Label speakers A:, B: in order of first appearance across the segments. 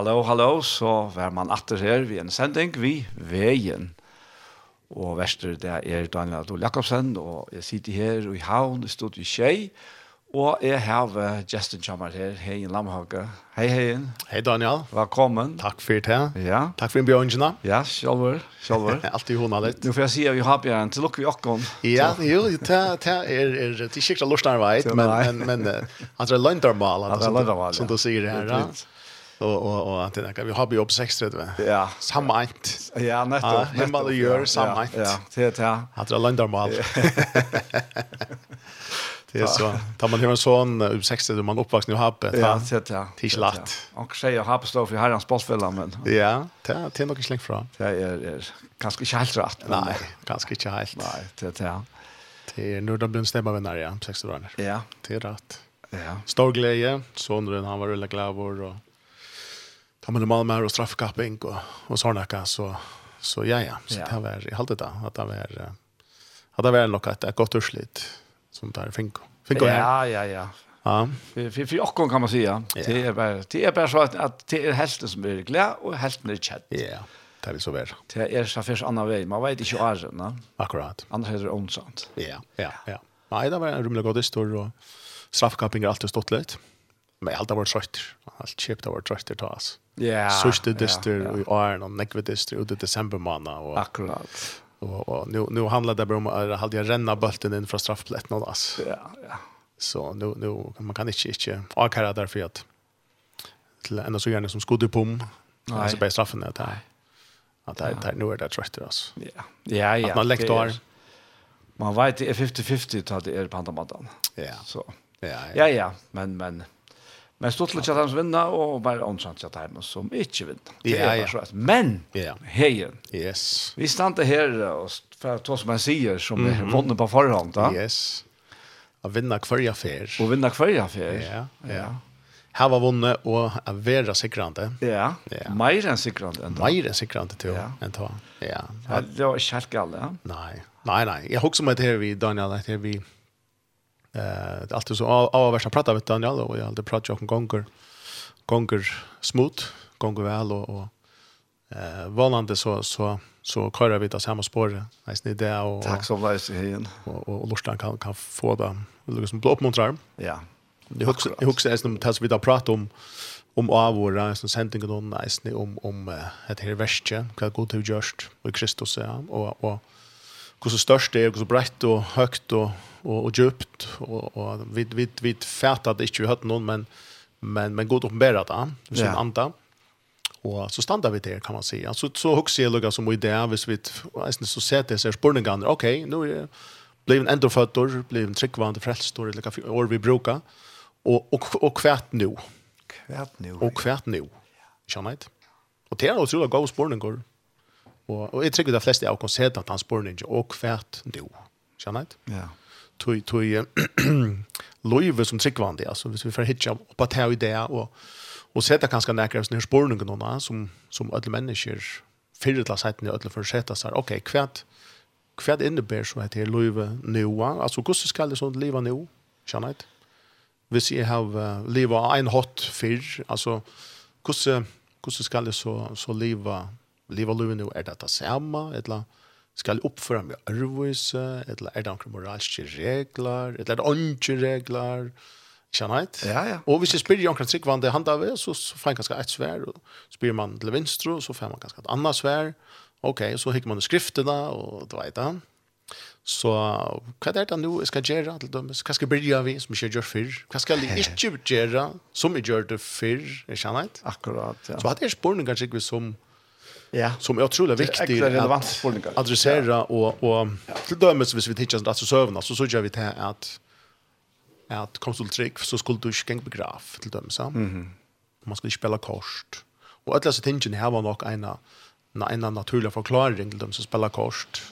A: Hallo, hallo, så var man atter her vi en sending, vi veien. Og verster det er Daniel Adol Jakobsen, og jeg sitter her i havn, i studiet Kjei, og jeg har Justin Kjammer her, hei en Lamhage. Hei, hei.
B: Hei Daniel.
A: Velkommen.
B: Takk for det.
A: Ja.
B: Takk for innbjørnene.
A: Ja, sjølver, sjølver.
B: Altid hona litt.
A: Nå får jeg si at vi har bjørn, til lukker vi åkken.
B: Ja, jo, det er, er det er ikke lort
A: der vei,
B: men, men, men han er
A: løndermal,
B: som du sier her. Ja, Og og og at det kan vi har jobb 630.
A: Ja.
B: Samme ett.
A: Ja, netto.
B: Hemma det gjør samme ett.
A: Ja, det ja. Att
B: det landar mal. Det er så. Tar man hører en sånn upp 60 då man oppvaksen i Hape.
A: Ja, det ja. Det
B: är
A: Og sier säger happet står for herrens bossfälla men.
B: Ja, det det nok ikke slängt fra.
A: Det är kanske ikke helt rätt.
B: Nei, ganske ikke helt.
A: Nei, det ja. Det
B: Det er når det blir en stemmevinner ja, 60 år.
A: Ja.
B: Det er rett.
A: Ja.
B: Stor glädje, sonen han var rulla vår, og ta med Malmö och straffkapping och och sådana så så ja ja så det var i halta det att det var hade väl något att gott urslit som där finko. Finko
A: ja ja ja.
B: Ja.
A: För för och kan man säga. Det är bara det är bara så att att det är hästen som är glad och hästen är chat.
B: Ja. Det är så väl.
A: Det är så för annan väg. Man vet inte hur är
B: Akkurat.
A: Annars är det onsant.
B: Ja, ja, ja. Nej, det var en rymlig godis och straffkapping har alltid stått lite men allt var Alt Allt har vært trött til oss.
A: Ja.
B: Sørste dyster i åren, og nekve dyster ut det december månad Og,
A: Akkurat.
B: Og, og nu nu handlar det bara om att hade jag renna bulten in från straffplätten och alltså.
A: Ja, ja.
B: Så nu nu man kan inte inte avkara därför att till en så gärna som skodde på om. Alltså bara straffen där. Att det det, nu är det trött oss.
A: Ja. Ja, ja.
B: Att man lektor.
A: Man vet det är 50-50 att det är på andra
B: Ja.
A: Så.
B: Ja,
A: ja. Ja, ja, men men Men stort litt at han vinna, og bare åndsant at han som ikke vinna. Det er
B: bare
A: så. Men, heien.
B: Yes.
A: Vi stannar her, og for att ta som man sier, som er vunnet på forhånd. Da.
B: Yes. Å vinna kvarja fer.
A: Och vinna hver för.
B: Ja, ja. Her var vunnet og å være sikrande.
A: Ja,
B: ja.
A: mer enn sikrande.
B: Mer enn sikrande, tror jeg. Ja.
A: Ja. Det var ikke helt galt, ja.
B: Nei, nei, nei. Jeg husker meg til her vi, Daniel, att her vi... Eh, det är alltid så av av värsta prata vet Daniel och jag hade pratat om gånger gånger smooth, gånger väl och och eh vanande så så så kör vi det samma spår. Nice ni och
A: Tack så mycket igen.
B: Och och Lorstan kan kan få det liksom blå uppmuntrar.
A: Ja.
B: Jag huxar jag huxar som tas vi där prata om om av våra som sending och nice om om ett här värste vad god du just och Kristus ja och och hur så störst det är, hur så brett och högt och och och djupt och och vid vid vid färtat det inte hört någon men men men god uppenbarat då så
A: ja.
B: anta och så stannar vi där kan man säga alltså så huxar jag lugga som idé vis vi nästan så ser det så spurningar okej nu är blev en ändofötter blev en tryckvand frälstor eller kaffe år vi brukar och och och kvärt nu
A: kvärt nu
B: och kvärt nu känner inte och det är otroligt goda spurningar Og, og jeg trykker de fleste av oss heter at han spør ikke, og kvært du. Skjønner jeg?
A: Ja.
B: Tøy, tøy, løyve som tryggvandig, altså, hvis vi får hitja på det og det, og, og sette kanskje nærkere sånne spørninger noen, som, som alle mennesker fyrir til å sette ned, alle for å sette seg, ok, kvært, kvært innebær som heter løyve nøyva, altså, hvordan skal det sånn livet nøy, skjønner jeg? Hvis jeg har uh, livet en hot fyr, altså, hvordan, hvordan skal det så, så livet liva luven nu er det det samme, eller skal oppføre meg arvise, eller er det noen moralske regler, eller er det andre regler, Kjenner
A: Ja, ja.
B: Og hvis jeg spyrir Jan Krantzrik hva det handler ved, så, så får jeg ganske et svær, og spyrir man til venstre, så får man ganske et annet svær. Ok, så hikker man i skriftene, og det vet han. Så hva er det nå jeg skal gjøre til dem? Hva skal jeg begynne vi som jeg gjør før? Hva skal jeg ikke gjøre som jeg gjør det før? Kjenner
A: Akkurat, ja.
B: Så hadde jeg spørninger, Krantzrik, som... Som ja.
A: som är
B: otroligt
A: viktigt att
B: adressera
A: ja.
B: och, och ja. till dömes hvis vi tittar på sövarna så såg vi det att att konsultrick så skulle du skänka begraf till dömes. Ja? Mm. Man skulle spela kost. Och alla så tingen här var nog en en en naturlig förklaring till dem som spelar kost.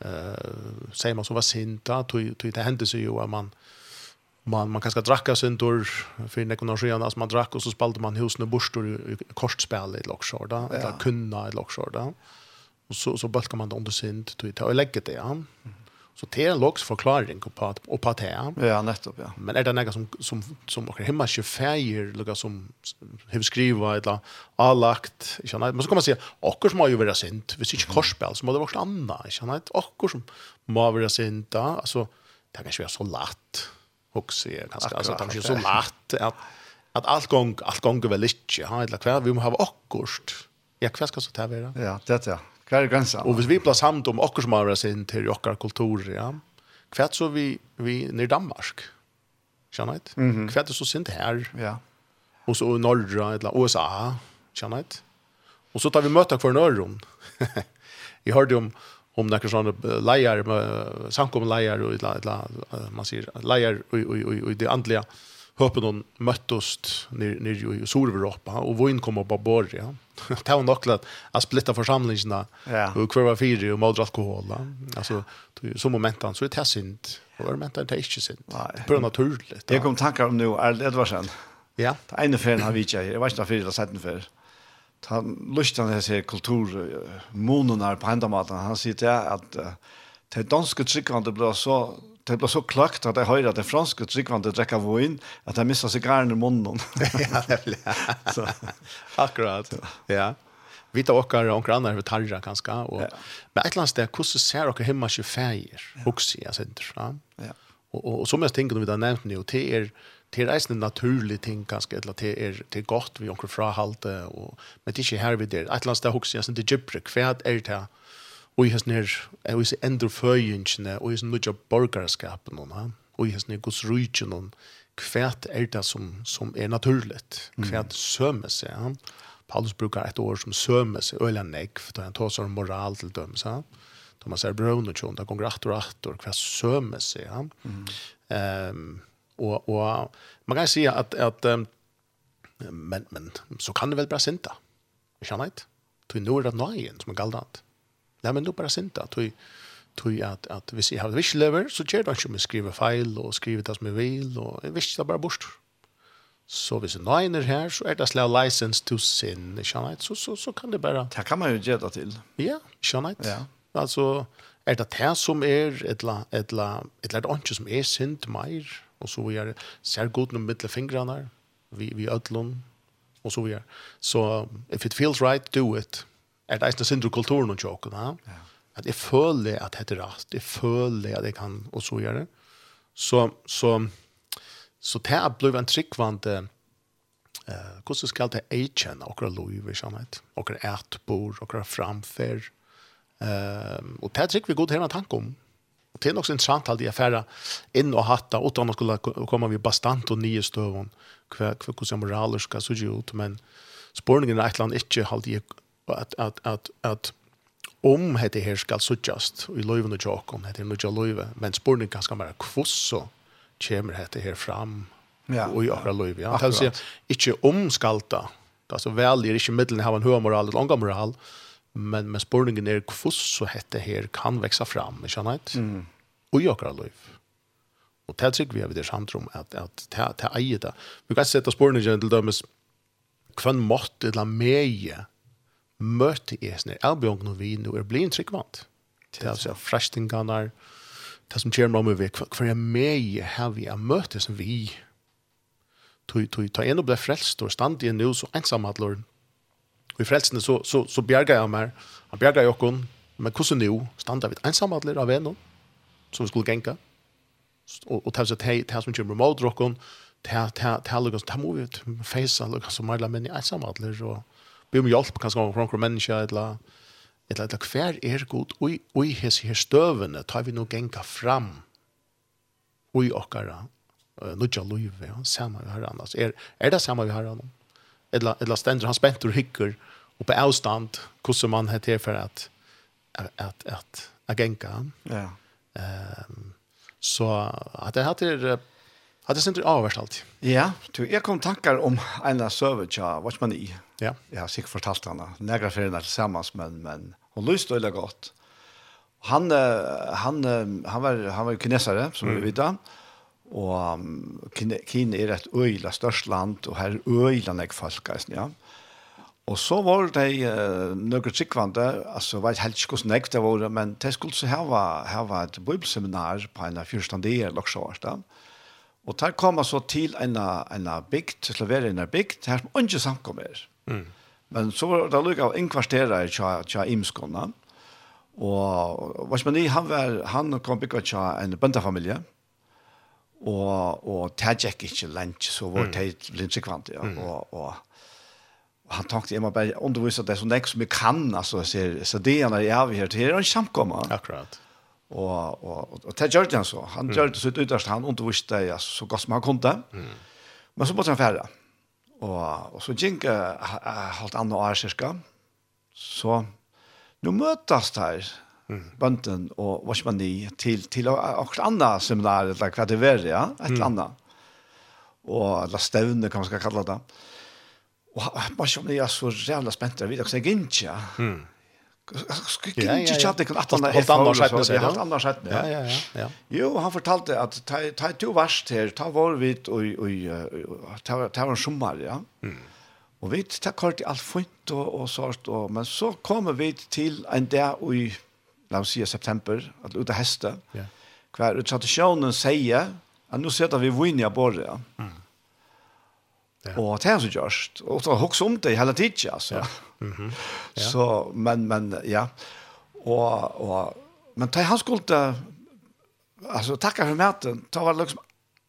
B: Eh uh, säger man så var sinta, tog, tog det hände så ju att man man man kanske dracka sin dor för när kunde sjön alltså man drack och så spelade man husne borstor i kortspel i Lockshore då ja. eller kunna i Lockshore då och så så bulkar man det under sin till och lägga det ja. Så det är en logs förklaring på att och på att
A: ja. Nettopp ja.
B: Men är det något som som som och hemma ju färger lukar som hur skriva eller allagt jag vet men så kan man säga och som har ju varit sent visst inte kortspel så måste det vara annat jag vet och som må vara sent alltså det kanske är så lätt också är ganska alltså att så lätt att att allt gång allt gång väl lite ha eller kvar vi måste ha akkurst. Ja, kvar ska så ta vara.
A: Ja, det ja. Kvar är gränsen.
B: Och hvis vi plats hand om akkurst som har sin till okkar kultur, ja. Kvar så vi vi ner Danmark. Känner inte?
A: Mm
B: -hmm. Kvar så sint här.
A: Ja.
B: Och så norra eller USA. Känner inte? Och så tar vi möta kvar norrum. Jag hörde om om några såna lejer med samkom lejer och la man säger lejer och och och det andliga hoppen hon möttes ner ner i Solveuropa och vinn kommer på bord ja. Ta och nockla att splitta församlingarna och kvar fyra och mod alkohol. Alltså så momenten så är det synd Och det det är inte sint.
A: Det
B: på naturligt.
A: Jag kom tankar om nu Edvardsen.
B: Ja.
A: Det ene ferien har vi ikke. Jeg vet ikke da fyrir, det var 17 han lustan det här kultur mononar på enda maten han sier det at det danske tryggvande ble så det ble så klagt at jeg hører at det franske tryggvande drekker vågen at jeg mistet sigaren i munnen.
B: Ja, det blir så. akkurat. Ja. Vi tar åker og andra över tarra kanskje. Og,
A: ja.
B: men et eller annet sted, hvordan ser och hemma 25 år också jag säger ja.
A: Og,
B: og, og, og som jeg tenker om vi har nevnt nå, det er det är en naturlig ting kanske eller det är till gott vi onkel fra halte och men det är här vi det att lasta hooks jag inte gibre kvärt är det och jag snär jag vill se ändra förjunchen och jag snudja borgarskapen och och jag snär guds rutchen och kvärt är det som som är naturligt? Kvärt sömmer sig han Paulus brukar ett år som sömmer sig öla neck för han tar sig moral till döms så Thomas Brown och John där går rätt och rätt och kvärt sömmer sig han ehm Och och man kan säga att att um, men men så kan det väl bara synda. Jag känner inte. Du nu är det nöjen som är galdant. Nej men då bara synda. Du tog att att hvis jag hade wish lever så ger det inte skriva file och skriva det som jag vill och visst det bara bort. Så hvis en nine är här så är det slav license to sin. Känner så så så kan det bara.
A: Det kan man ju ge det till.
B: Ja, känner night
A: Ja.
B: Alltså er det här som är eller la eller la ett la som är synd mer och så vidare. Ser god med mittle fingrarna vi vi ödlon och så vidare. Så if it feels right do it. Er det inte synd kulturen og tjokken, va? Ja. Att det føler at det er rätt, det føler at det kan och så vidare. Så så så det blev en trickvante eh uh, hvordan skal det eikjen okra lov i sannhet, okra etbor, okra framfer. Um, og det er vi god her en tanke om, det är också intressant att affära in och hatta och utan att skulle komma vi bastant och nio stövon hva kvar hur moraler ska så ju ut men spårningen i et eller inte ikke jag att att att att om hette her skal så just i løyven og jakon hette nu nødja løyve, men spårningen kan skal være kvoss så kommer hette her fram
A: ja
B: och i alla løyve. ja alltså inte om skalta alltså väl är inte middelen, har en høy moral eller lång moral men men spurningen er kvoss så hette her kan veksa fram, inte sant? Mm. Og jag kan lov. Det tror vi har det samt om at, at det ta eje det. Vi kan sätta spurningen till dömes kvann mått eller meje møte i sånn, jeg blir vi nå er blitt tryggvant. Det er altså frashtingarna, det som kjer meg med vekk, for jeg med her vi er møte som vi. Ta en og ble frelst og stand i en nu så ensam Og i frelsene så, så, så bjerget jeg meg. Han bjerget jeg okken. Men hvordan nå standa vi ensamme alle av en som vi skulle genka. Og, og til å at det som kommer mot okken, til alle oss, til må vi feise alle oss som er menn ensamme alle. Og be om hjelp, kanskje om noen mennesker, eller eller eller hver er god, og, i hese her støvene tar vi nå genka fram. Og i okkara, nødja løyve, samme vi har annars. Er, er det samme vi har annars? eller, eller ständer han spänt och hycker och på avstånd hur man heter för att att att, att agenka.
A: Ja.
B: Ehm så att det hade hade sent avvärst allt.
A: Ja, du är kom tankar om en service vad man i.
B: Ja.
A: Ja, sig fortalt henne. Några föräldrar tillsammans men men hon lust och gott. Han han han var han var kinesare som mm. vi vet. Og um, Kina er et øyla størst land, og her er øyla nek folk, ja. Og så var det uh, nøkker tryggvande, altså var det helt ikke hvordan nek det var, men det skulle så hava, hava et bibelseminar på en av fyrstandier, laksjårs da. Og der kom så til en, en bygd, til å være en bygd, her som ikke samkommer. Mm. Men så var det lukket av en kvarterer til tja Og hva som er han var han kom bygget til en bøndafamilie og og tajek ikkje lunch så var det lunch kvant ja. Og og han tänkte jag bara undervisa det som det som vi kan alltså så så det är jag vi här till en samkomma
B: akkurat
A: och och och det gjorde han så han gjorde så utast han underviste det alltså så gott som han kunde mm. men så bara han färra och och så gick halt andra år cirka så nu mötas där mm. bønden og hva man i til, til et annet seminar, eller hva det var, ja, et eller annet. Og la stevne, kan man skal kalla det. Og bare som jeg er så jævla spent, jeg vet ikke, jeg gikk ikke. Mm. Skulle ikke kjøpt det kan at han er. Helt andre skjøttene,
B: ja. Ja, ja.
A: Jo, han fortalte at ta to verst her, ta vår vidt og ta en sommer, ja. Mm. Og vi ta kort i alt fint og, og sånt, og, men så kommer vi til en der i la oss si september, at ute heste, yeah. hver tradisjonen sier at nå sitter vi vinner i det. Ja. Mm. Ja. Og det er så gjørst. Og så hoks om det hele tiden, altså. Ja. Mm -hmm. ja. Så, men, men, ja. Og, og, men da han skulle, altså, tacka for maten, da var liksom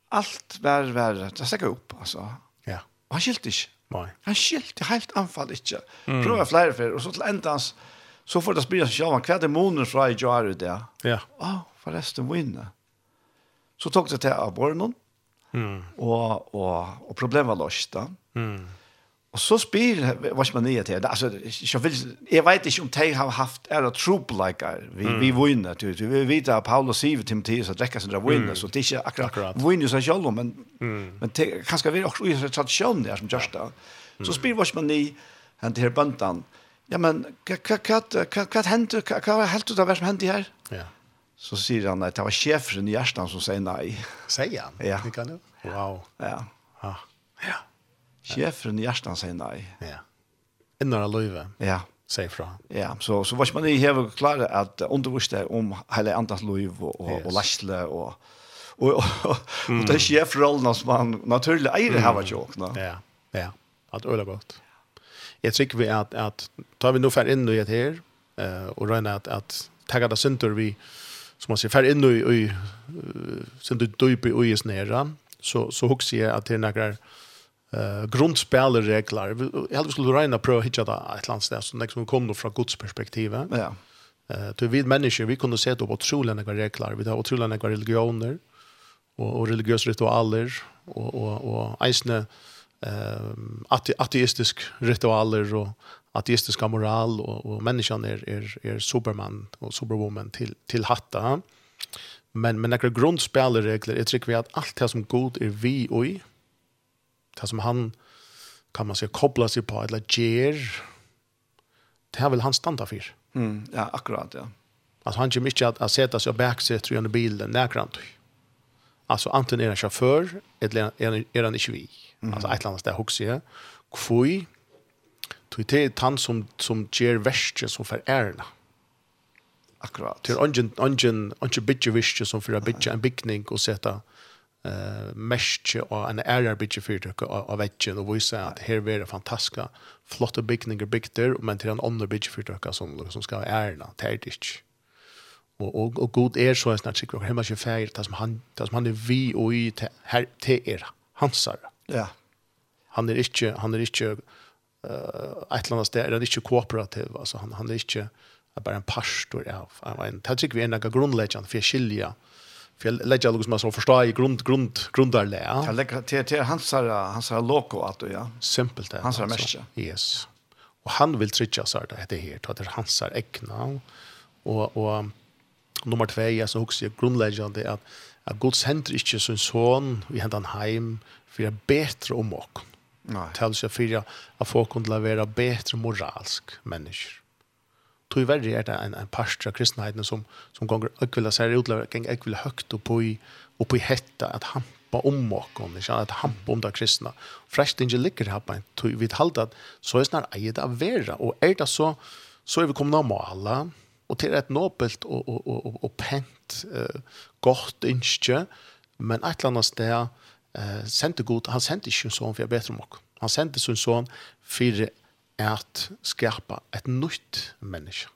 A: alt vär vär det stekket opp, altså.
B: Ja.
A: Og han skilte ikke.
B: Nei.
A: Han skilte helt anfall ikke. Mm. Prøv flere for, og så til enda hans, så får det spela sig själva kvar det månaden i jar ut det där.
B: Ja.
A: oh, förresten vinna. Så tog det till abornen, Mm. Och och och problem var löst då. Mm. Och så spyr vad man ner till. Alltså jag vill jag vet inte om de har haft eller troop like vi mm. vi vinner du vi vet att Paulus Siv Timotheus att läcka sina vinner så det är inte akkurat vinner så själva men mm. men kanske vi också i tradition där som just där. Så spyr vad man ni han till bantan ja, men hva hendte, hva var helt ut av hva som hendte her?
B: Ja.
A: Så sier han at det var sjefen i Gjerstand som sier nei.
B: Sier han?
A: Ja.
B: Det kan du? Wow.
A: Ja.
B: Ja.
A: ja. Sjefen i Gjerstand sier nei.
B: Ja. Innan av løyve.
A: Ja.
B: Sier fra.
A: Ja, så, så var man i hever klare at undervurste om hele andres løyve og, og,
B: yes.
A: og lærsle og och och det chefrollen som man naturligt eier det här vad jag
B: Ja. Ja. Att öla gott jag tycker vi att att tar vi nu för in i det här eh och regner att at tagga det synder vi som man sier, för in i, i uh, du dype i is nära så så hugger jeg att det är några eh grundspelregler jag hade skulle röna prova hitta det ett landställe som liksom kommer från Guds perspektiv
A: ja.
B: Eh uh, vi människor vi kunde se då på otroliga några regler, vi har otroliga några religioner och och religiösa ritualer och och och eisne ehm ate ateistisk ritualer och ateistisk moral och, och människan är, är, är superman och superwoman till, till hatta. Men, men några grundspelregler är tryck vi att allt det som god är vi och i, det som han kan man säga koppla sig på eller ger, det här vill han stanna för.
A: Mm, ja, akkurat, ja.
B: Alltså han kommer inte att, att sätta sig och backsätta i bilen, när kan Alltså antingen är han chaufför eller är han, är han inte vi. Mm. Alltså ett annat där huxie. Kvui. Tog det ett han som som ger värst som för ärna.
A: Akkurat.
B: Till ungen ungen ungen bitje värst som för en bitje en bickning och sätta eh mestje og en area bitje för det av väggen och vi sa att här är det fantastiska flotta bickningar bikter men til en andre bitje för det som som er det ikke. Og, og, og god er så en snart sikker, og hemma ikke fægir, det som han, det som han er vi og i, her, til er, hans er.
A: Ja.
B: Han er ikke, han er ikke uh, et eller annet sted, han er ikke kooperativ, altså han, han er ikke er bare en pastor av, ja. han var en, det er vi er noe grunnleggende for jeg skiljer, for jeg legger noe som jeg så forstår i grunn, grunn, grunndarlig, ja.
A: Jeg legger til, til hans her, hans her loko, at du, ja.
B: Simpelt det.
A: Hans her
B: altså. Yes. Og han vil trykke seg det heter her, det er hans er ekna, og, og nummer tve, jeg så også grunnleggende at, at Gud sender ikke sin sånn, vi henter han heim, för att bättre om och.
A: Nej.
B: Till sig för att få kunna vara bättre moralsk människor. Tror er det en en pastor kristenheten som som ganger ekvilla så utlever, ganger gäng høgt högt och på i i hetta at hampa om okkon, ikke at hampa om det kristna. Frest ingi ligger her på en tror vi halda at så er snar eida av vera og er det så så er vi komna om alla og til et nobelt og, og, og, og, og pent eh, gott innskje, men et eller annet sted eh, sendte god, han sendte ikke en sånn for jeg vet om dere. Han sendte sin sånn for at skapa et nytt menneske.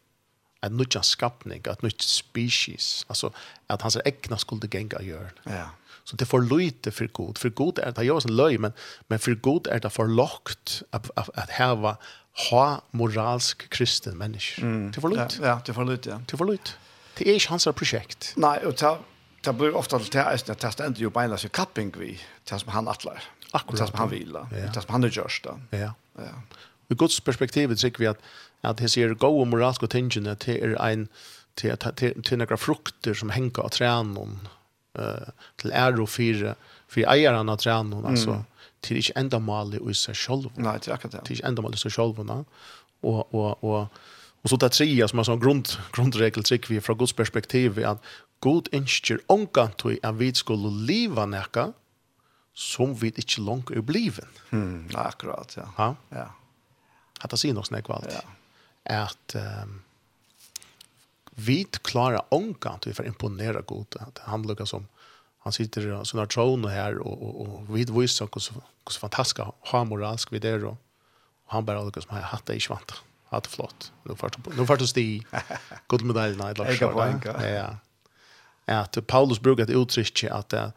B: Et nytt skapning, et nytt species. Altså at hans egna skulle genga gjøre.
A: Ja.
B: Så det er for lite for god. For god er det, jeg var løy, men, men for god er det for lagt at, at, at heva ha moralsk kristen menneske. Mm. Det er for lite.
A: Ja, ja, det får lite, ja.
B: Det er for lite. Det er ikke hans prosjekt.
A: Nei, og ta, det blir ofta til det eisne, det stender jo beina seg kapping vi, det som han atler,
B: Akkurat.
A: det som han
B: vil,
A: det som han er gjørst.
B: Ja.
A: ja.
B: I Guds perspektiv tycker vi at, at det ser gå og moralsk og tingene til er en til, til, til några frukter som henger av tränen eh till är och fyra för ägarna av tränen alltså till enda mal i seg selv
A: Nej, det är akkurat det.
B: Till enda mal i sig själv. og, och, och Och så det trea som er sånn grund, grundregel tycker vi från Guds perspektiv är att God ønsker til at vi skulle leva nekka som vi ikke langt er bliven.
A: Hmm, akkurat, ja.
B: Ha?
A: Ja.
B: Hatt det sier noe snakk valgt.
A: Ja.
B: At um, vi klarer omkantøy for å imponere God. At han lukker som han sitter i sånne troner her og, og, og vi viser hvordan, hvordan fantastisk ha moralsk vi der og, og han bare lukker som har hatt det ikke vant. Hatt det flott. Nå får du sti. God medaljen. Jeg
A: kan få. Ja,
B: ja at Paulus brukar ett uttryck att det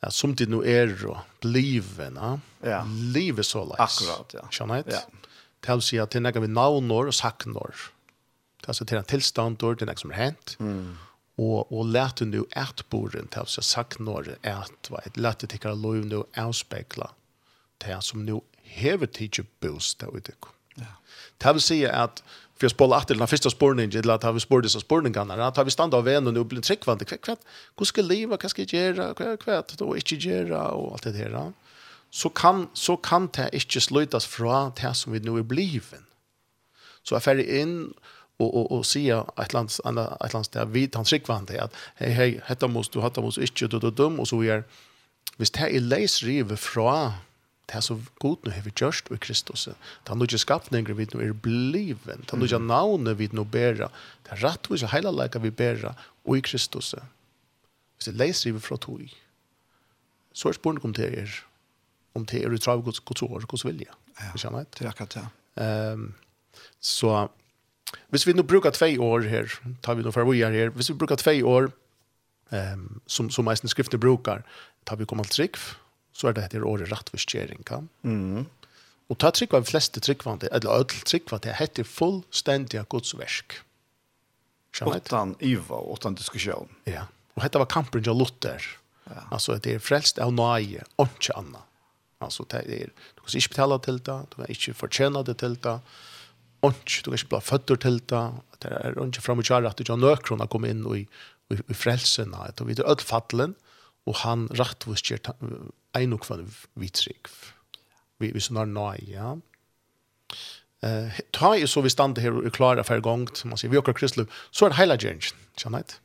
B: att som det nu är och bliven va
A: ja.
B: livet så lätt
A: akkurat ja. Kan
B: det? Ja. At det er noe vi nånor och saknår. det alltså till en tillstånd då noe som har hänt.
A: Mm.
B: Och och lät nu ett borden till saknår saknar ett va? Ett lätt att ta lov nu avspegla det som nu hever teacher boost där det.
A: ja.
B: Det vill si att för jag spolade att den första spårningen det lät har vi spår så spårningarna att har vi stand av en och nu blir tryckvande kvätt kvätt hur ska leva vad ska göra kvätt kvätt och inte göra och allt det där så kan så kan det inte slutas från det som vi nu är bliven så jag färdig in och och och se ett lands ett lands där vi han tryckvande att hej hej hetta måste du hata måste inte du du dum och så är visst det är läs rive från det som god nu har vi gjort i Kristus. Det har nu inte skapningen vi nu er bliven. Det er noe inte navnet vi nu bära. Det är rättvist och hela läkar vi bära i Kristus. Hvis det läser vi fra tog. Så er spørsmålet om det er om det er utrav Guds, Guds år, Guds vilja. Ja,
A: det är akkurat det.
B: Um, så hvis vi nu brukar två år här, tar vi nu för vi är här, hvis vi brukar två år um, som, som meisten skrifter brukar, tar vi komma till trygg så er det etter året rettforskjering.
A: Mm.
B: Og ta trykva de fleste tryggvande, eller ødel tryggvande, heter fullstendige godsverk.
A: Utan iva, utan diskusjon.
B: Ja, og dette var kampen til Luther.
A: Ja.
B: Altså, det er frelst av nøye, og ikke annet. Alltså det är du kan inte betala till det, du kan inte förtjäna det till det. Och du kan inte bli född till det. Det är inte fram och kär att du har nökrona kom in och i, i, i frälsen. vi är fallen och han rättvist en og kvann vittrygg. Vi, vi snar nøy, ja. Uh, ta i så vi stand her og er klare for gang, som man sier, vi åker kristlu, så er det hele gjerningen, kjenner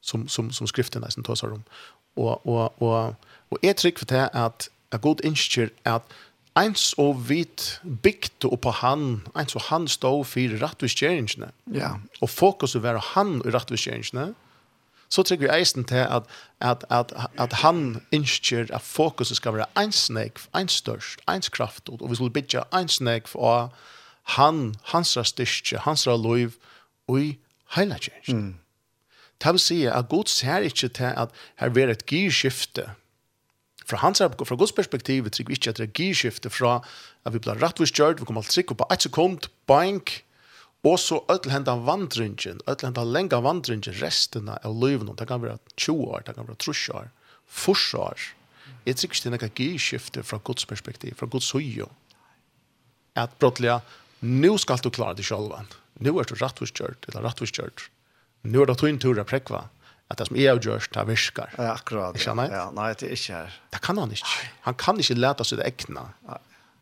B: som, som, som skriften nesten tar seg om. Og, og, og, og jeg trykk for det at a god innskjer at eins og vit bygde opp på han, eins og han stod for rettvisgjeringene.
A: Ja.
B: Og fokus er var han i rettvisgjeringene, mm så tycker vi eisen till att att att att han inskjer att fokuset ska vara en snake, en störst, en kraft och vi skulle bitcha en snake för han hans styrke, hans liv och i hela tjänsten. Mm. Det vil si at Gud ser ikke til at her vil et gyrskifte. Fra, hans, fra Guds perspektiv tror vi ikke at det er gyrskifte fra at vi blir rettvis kjørt, vi kommer alt sikker på et sekund, bank, Og så öll henda vandringen, öll henda lenga vandringen, resten av løyvnum, det kan være 20 år, det kan være 30 år, 40 år. Jeg tror ikke det er nekka gyrskifte fra Guds perspektiv, fra Guds høyo. At brottliga, nu skal du klara det sjálvan. Nu er du rattviskjørt, eller rattviskjørt. Nu er det tog tur å prekva. At det som er har gjort, det virkar.
A: Ja, akkurat.
B: Ikke, nei?
A: Ja, nei, det er ikke her.
B: Det kan han ikke. Han kan ikke leta seg det ekna. Nei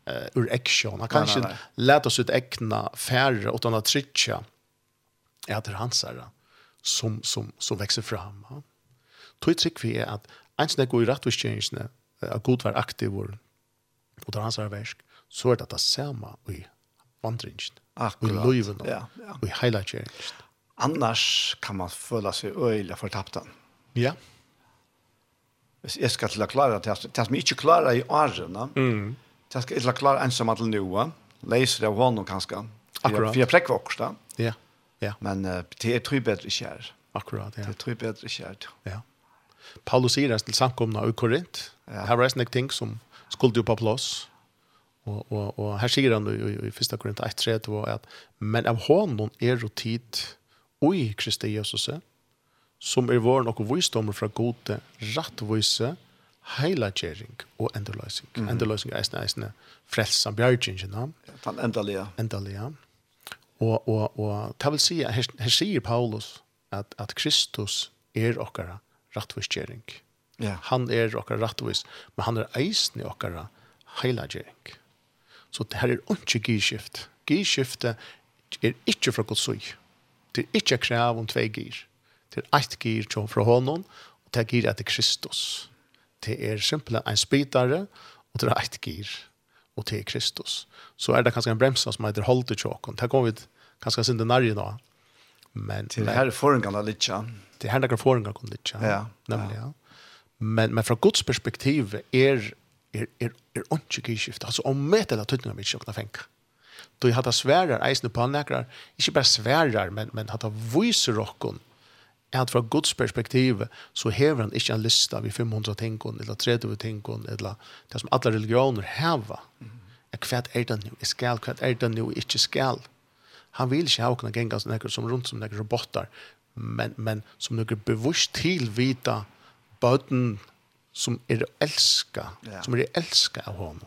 B: uh, ur action. Han kan
A: kanskje
B: lete oss ut äckna færre utan att trycka är det är hans her som, som, som vekser fram. Ja. Då tycker vi er at en som er god i rättvisstjänsterna att god var aktiv og og det er hans her versk så er det det samme i vandringen.
A: Akkurat.
B: I livet.
A: Ja, ja.
B: og i hele highlight
A: Annars kan man føle sig öjla förtappad.
B: Ja.
A: Hvis jeg skal til å klare det, det som jeg ikke klarer i årene, mm Jag ska inte klara ensam att nu. Läser det av honom kanske.
B: Akkurat.
A: Vi har präck också.
B: Ja. Ja.
A: Men uh, det är tror bättre kär.
B: Akkurat, ja.
A: Det tror bättre kär.
B: Ja. Paulus säger det till samkomna i Korint.
A: Ja.
B: Här var det ting som skulle ju på plats. Och och och här säger han i, i i första Korint 1:3 var att men av honom är er tid oj Kristi Jesus som är er vår och visdom från gode rättvise heilagjering og endeløsning. Mm. Endeløsning er eisne, eisne frelsan bjergjeng,
A: no? Ja,
B: endelig, ja. Og, og, og det vil si, her, her sier Paulus at, at Kristus er okkara rattvisgjering.
A: Ja.
B: Han er okkara rattvis, men han er eisne okkara heilagjering. Så det her er ikke gyrskift. Gyrskiftet er ikke fra Guds søy. Det er ikke krav om tvei gyr. Det er eit gir fra honom, og det er gyr etter Kristus det er simpelthen en spitare, og det er et gir, og det er Kristus. Så er det kanskje en bremsa som heter holdt i tjåkon. Det kommer vi kanskje sin denarje nå. Men,
A: til
B: det
A: her forengene litt, ja.
B: Det her er forengene litt, ja.
A: ja.
B: Nemlig, ja. Men, men fra Guds perspektiv er er er er onki geskifte. Altså om metal at tøtna við sjokna Då Du hatar sværar eisne på nekrar, ikkje berre sværar, men men hatar voice rockon er at fra Guds perspektiv så hever han ikke en lista vi 500 tingene, eller 30 tingene, eller det som alle religioner hever. Mm. Hva er det nå? Är skal, hva er det nå? Jeg ikke skal. Han vil ikke ha åkne gengas nekker som rundt som nekker robotar, men, men som nekker till vita bøten som er elska,
A: ja.
B: som er elska av honom.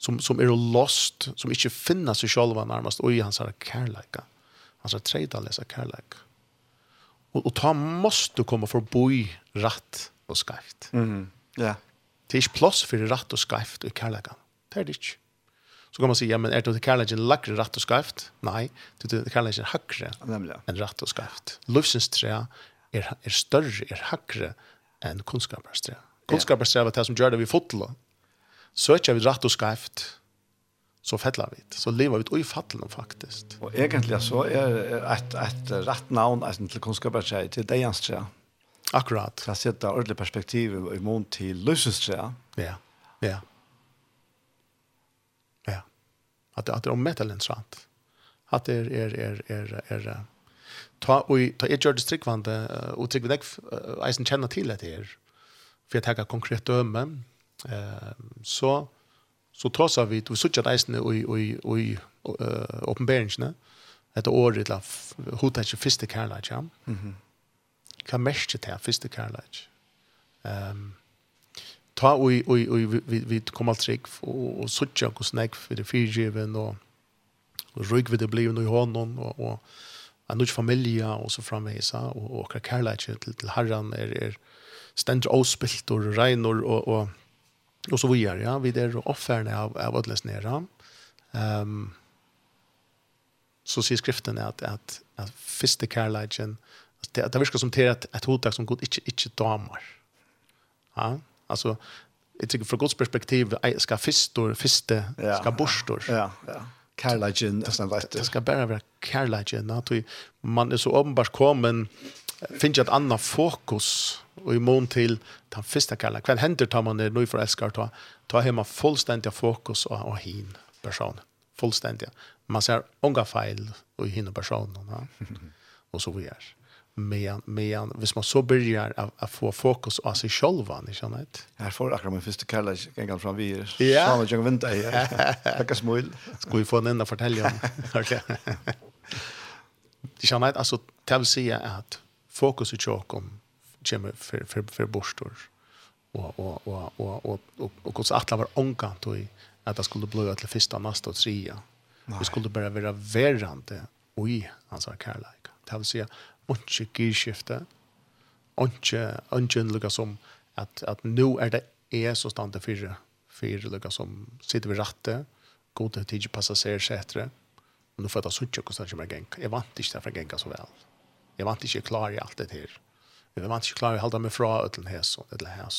B: Som, som er lost, som ikke finner seg selv nærmest, og i hans her kærleika. Hans her tredje lesa kærleika. Och och ta måste komma för boi rätt och skärpt.
A: Mm. Ja.
B: Det är plats för rätt och skärpt i kärlekan. Det är det. Så kan man säga, men är det kärleken lackre rätt och skärpt? Nej, det är kärleken
A: hackre
B: En rätt och skärpt. Livsens trä är, är större, är hackre än kunskapens trä. Kunskapens trä var det som gör det vid fotla. Söker vi rätt och skärpt så fettlar vi. Så lever vi i fatteln faktiskt.
A: Och egentligen så är ett ett rätt namn alltså till kunskapar sig till dejans trä.
B: Akkurat.
A: Det sätter ordentligt perspektiv i mån till lösens trä.
B: Ja. Ja. Ja. Att att det är metallen sant. Att det är är är är är ta och ta ett gjorde strickvande och tycker jag eisen känner till det här. För jag tar konkret dömen. Eh så så trossar vi vi sucha reisne i i i uh, uppenbarelsen etter året til hodet ikke første kærlighet, ja. Mm -hmm. Hva mest det første kærlighet? Um, ta og, og, og vi vi kom alt trygg og og sucha og snakk for det fyrgiven og og rygg vid det blir nu i honom og og en ny familie og så framvisa og og kærlighet til til Herren er er stendur ospilt og rein og og och så vidare. Ja. Vi där offerne av, av att nere. Um, så sier skriften att, att, att första kärleken, det, det virker som till att ett hotag som god inte, inte damar. Ja, alltså jag tycker från Guds perspektiv ska fistor, fiste,
A: ja,
B: ska borstor.
A: Ja, ja. Kärleken,
B: det ska bara vara kärleken. Man är så uppenbart kommen finner jag ett annat fokus och i mån till den första kärleken. Vad händer tar man det nu för älskar ta, ta hemma fullständiga fokus och, och hin person. Fullständiga. Man ser unga fel och hin person. Ja? och så vidare. Men, men hvis man så börjar att att få fokus av sig själva, ni känner det.
A: Här får akkurat min första kärlek en gång fram vi. er.
B: Ja.
A: Samma jag väntar här. Tacka smil.
B: Ska vi få en enda fortälja om. Okej. Okay. Ni känner det, alltså, det vill säga att fokus i tjokom kommer för för för borstor och och och och och och och också att var onka då i att det skulle bli att första nästa och trea. Vi skulle bara vara värrande oj han sa kärlek. Det vill säga ikke gyrskifte ikke onke lukka som at, at nå er det är så stande fyra fyra lukka som sitter ved rattet, god tid passagerare etc. Och nu får jag ta suttjök hvordan sen kommer jag Jeg vant ikke derfor gänka så väl. Jeg vant ikke klar i alt det her. Jeg vant ikke klar i å holde meg fra ødelen her sånn, eller her.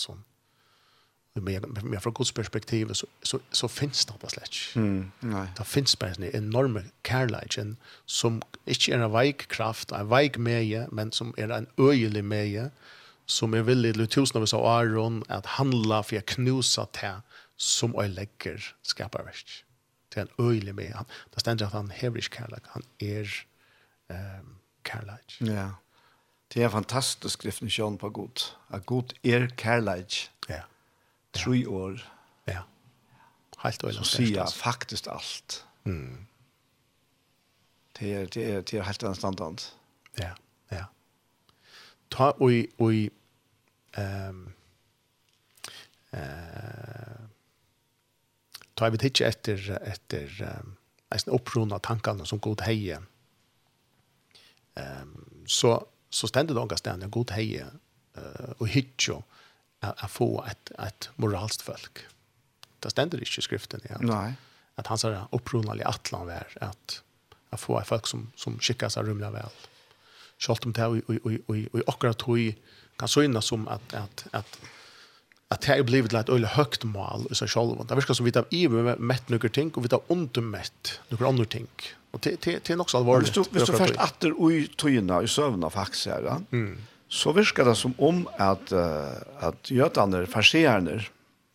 B: Men, men fra Guds perspektiv så, så, så finnes det bare slett ikke.
A: Mm,
B: det finnes bare en enorme kærleidjen som ikke er en veik kraft, en veik meie, men som er en øyelig meie, som er villig til tusen av oss av Aron at handla for å knusa til som jeg legger skaperverk. Det er en øyelig meie. Det stender at han hever ikke kærleik, han er... Um, kærleik.
A: Ja. Det er fantastisk skriften på god. At god er kærleik.
B: Ja.
A: Tre år.
B: Ja. Helt og
A: Så faktisk alt.
B: Mm.
A: Det er, det er, det er helt en.
B: Ja, ja. Ta og, og um, uh, ta vi tidsje etter, etter um, eisen opprona tankene som god heie. Um, så, så ständer långa ständer god heje uh, och hitcho att få ett, ett moralst folk. Det ständer inte i skriften. ja.
A: Nej.
B: Att han sa det i atlan var att, att få ett folk som, som skickas sig rumla väl. Sjalt om det här och i akkurat hur kan synas som att, att, att att det har blivit ett öle högt mål i sig. Det verkar som vi tar i med mätt några ting och vi tar ont mätt några andra ting. Och det det det är också allvarligt.
A: Hvis du, hvis du först åter oj tojna i sövna faktiskt här. Ja?
B: Mm.
A: Så virkar det som om att uh, att jötarna farserarna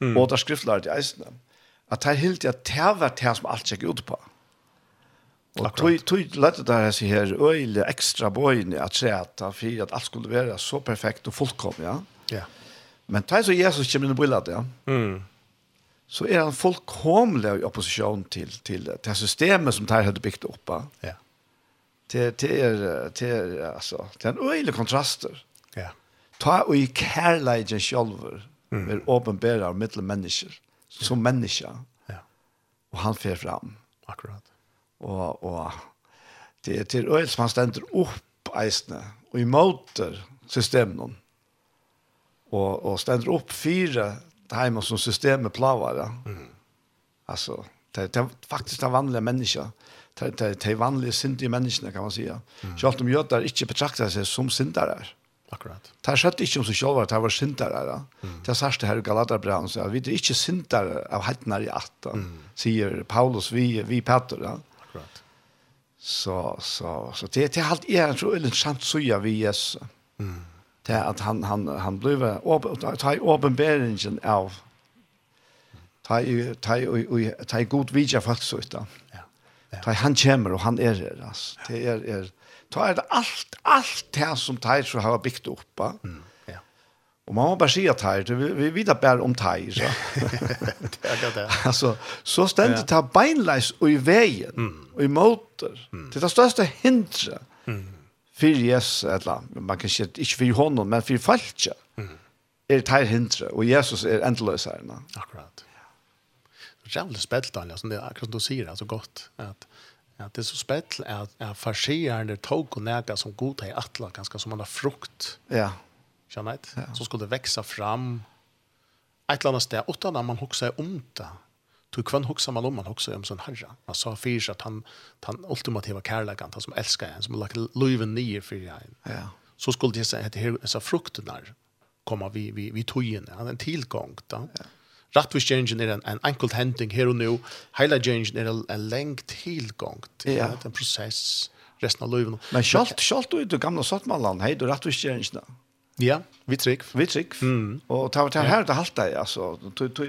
B: mm.
A: och där skriftlärde i Island att här helt jag tervar ter som allt sig ut på. Och tog tog lätta där så här öle extra bojen att se att för att allt skulle vara så perfekt och fullkomligt, ja.
B: Ja.
A: Men tar så Jesus kommer in i bilden, ja.
B: Mm
A: så er han fullkomlig i opposisjon til, til, til systemet som de hadde bygd opp. Ja. Det, det, er, det, er, altså, til en øyelig kontraster.
B: Ja.
A: Ta og i kærleidjen sjølver, mm. er åpenbærer mittel mennesker, som ja. mennesker.
B: Ja.
A: Og han fer fram.
B: Akkurat.
A: Og, og det er til øyelig som han stender opp eisene, og i måter systemen. Og, og stender opp fire heima som systemet plavar.
B: Mm.
A: Alltså, det, det är faktiskt en vanliga människa. Det, det, det är vanliga syndiga människorna kan man säga. Mm. Så allt de gör där inte betraktar sig som syndare.
B: Akkurat.
A: Det har skett ikke om seg selv at det var syndere. Da. Det har sagt det her i Galaterbraun, så vi er ikke syndere av hettnar i at, mm. säger Paulus, vi, vi Petter. Da.
B: Akkurat.
A: Så, så, så det, det er alt er en så interessant søya vi Jesus. Mm till att han han han ble öppen ta åpenberingen av ta ta ta god vidja folk så där.
B: Ja.
A: Ta han kommer och han är det alltså. Det är er, ta är allt allt det som ta så har byggt upp.
B: Mm.
A: Och man må bare si at her, vi vet att om tag. Så. alltså, så ständigt ja. ta beinleis och i vägen, mm. och i motor. Mm. Det är det största hindret. Mm för Jesus eller man kan säga inte för honom men för falska. Mm. Är det här hindre och Jesus är ändlös här.
B: Akkurat. Det är jävligt spält Daniel som det är akkurat du säger alltså gott att att det är så spett att att farsierande tog och näka som god i attla ganska som man har frukt.
A: Ja.
B: Känner det? Ja. Så skulle det växa fram ett eller annat sted utan att man huxar om det Du kvann huxar man om man huxar om sån herre. Man sa för at han han ultimativa kärleken han som älskar en som lagt löven ner fyrir en.
A: Ja.
B: Så skulle det säga att det här så frukten där komma vi vi vi tojen han en tillgång då. Ja. Rättvis change är en en enkelt händing här och nu. Hela change är en, en lång tillgång.
A: Ja.
B: En process resten av livet.
A: Men schalt schalt du gamla sattmallan, hej du rättvis change då.
B: Ja, vi trygg.
A: Vi trygg.
B: Mm.
A: Och ta ta här det halta jag alltså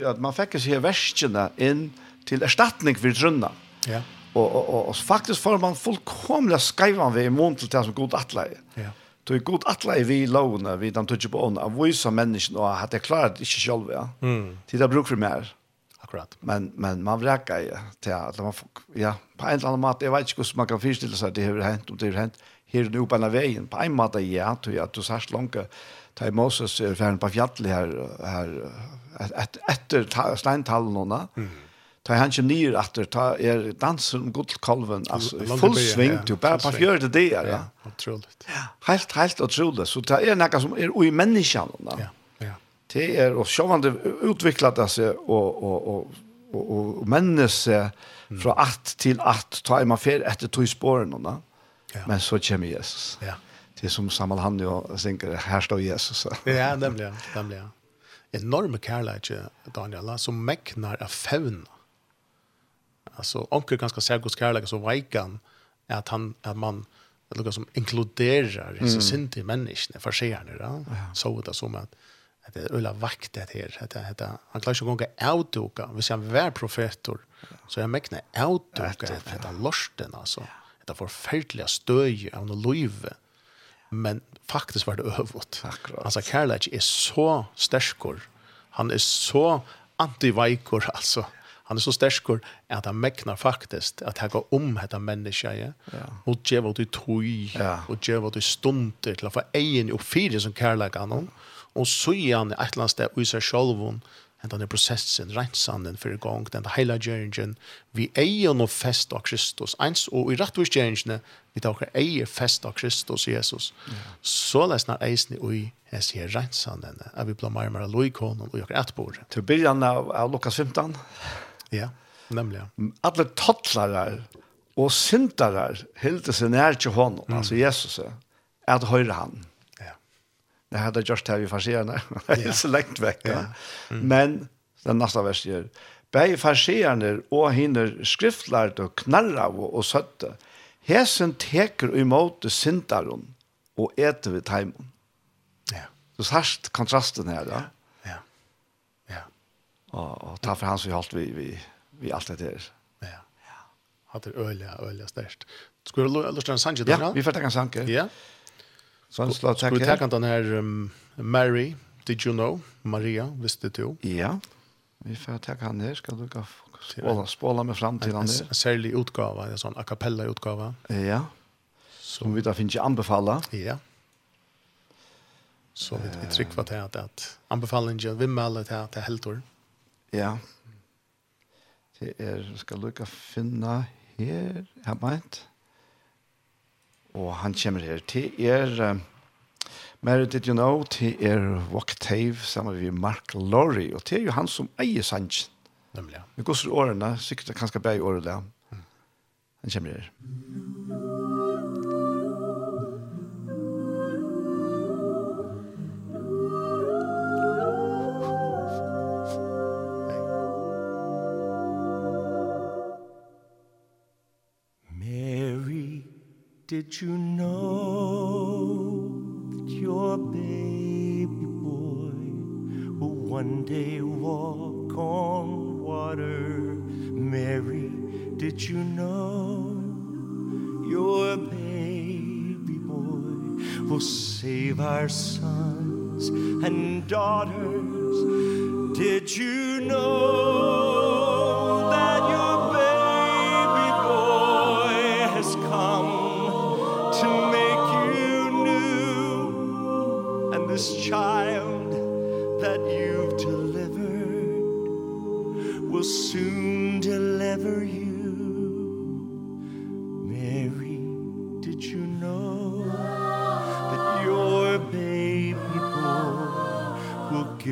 A: att man fick sig värskarna in till ersättning för trunna.
B: Ja.
A: Och och och faktiskt får man fullkomliga skriva vi i mån till det som god attläge.
B: Ja.
A: Det är god attläge vi låna vi dan touch på on av vissa människor och hade klarat inte själva. Ja.
B: Mm.
A: Till det bruk för mer.
B: Akkurat.
A: Men men man vräka ja till att man ja på en eller annan mat jag vet inte hur man kan förställa sig det har hänt och det har hänt her nu på vägen på en måte ja tror jag att du särskilt långt ta Moses är färden på fjallet här här ett efter stentallorna mm. ta han ju ner efter ta er dansen gott kalven alltså full sving du bara på fjör det där
B: ja otroligt ja
A: helt helt otroligt så det är något som är i människan
B: ja ja.
A: Det är och så det utvecklat alltså og, og, og, og, og menneske fra 8 til 8 tar man fel efter två spåren då
B: Ja.
A: Men så kommer Jesus.
B: Ja.
A: Det som Samuel han jo synker, her står Jesus.
B: ja, nemlig, nemlig. Enorme kærlighet, Daniela, som meknar av fauna. Alltså, omkring ganska särskilt kærlighet, så vajkan är att han, att man, det lukar som inkluderar mm. synd menneskene, for förseende. Ja? Ja. Så det som att, at det er øyla vakt det här. Att, at, att, han klarer ikke å gå avduka. Hvis vi ser profetor, så er han mäkna avduka. Att, att, att, att, att, att, dette forferdelige stöj av noe løyve, men faktisk var det øvått.
A: Akkurat.
B: Altså, kærlighet er så sterskor, han er så antiveikor, altså. Han er så sterskor at han meknar faktisk at han går om dette mennesket, ja.
A: ja.
B: og gjør du tog
A: ja.
B: og gjør du stunder til å få egen og fire som kærlighet han, og så är han et eller annet sted i seg selv, enn denne prosessen, rensanen for i gang, den hele gjøringen, vi eier noe fest av Kristus, eins og i rettvis og gjøringene, vi tar eier fest av Kristus Jesus. Så lesner eisen i jeg sier rensanen, er vi blant mer mer loikonen og gjør et bord.
A: Til byrjan av, av Lukas 15.
B: Ja, nemlig.
A: Alle tattlarar og syndarar hilder seg nær til hånden, altså Jesus, er at høyre han.
B: Mm
A: det hade just här vi farserna. Det är så långt veck. Ja. Mm. Men den nästa vers gör Bei farserna och hinner skriftlärd och knarra och, och sötte. Hesen teker emot syndaron och äter vid taimon.
B: Ja.
A: Så särskilt kontrasten här då.
B: Ja. Ja. ja.
A: Och, och ta för hans vi hållt vi, vi, vi allt det där.
B: Ja. Ja. Hade öliga, öliga störst. Skulle du lust en sanke?
A: Ja, vi får ta en sanke.
B: Ja. Yeah.
A: Så han slår
B: takk her.
A: Skal
B: vi den her um, Mary, did you know? Maria, visste du?
A: Ja, vi får takke han her. Skal du gå spåla, spåla med fram
B: til
A: han
B: her?
A: En,
B: en særlig utgave, en sånn acapella utgave.
A: Ja, som vi da finner ikke anbefala.
B: Ja. Så vi, vi trykker til at, at anbefalingen melder til at det er heltor.
A: Ja. Det er, skal du ikke finne her, jeg meint og han kommer her. Til er um, Mary Did You Know til er Wocktave sammen med Mark Lorry. Og til er jo han som eier sangen.
B: Nemlig ja.
A: Vi går så årene sikkert kanskje bare i året der han kommer her.
C: Did you know that your baby boy will one day walk on water? Mary, did you know your baby boy will save our sons and daughters? Did you know?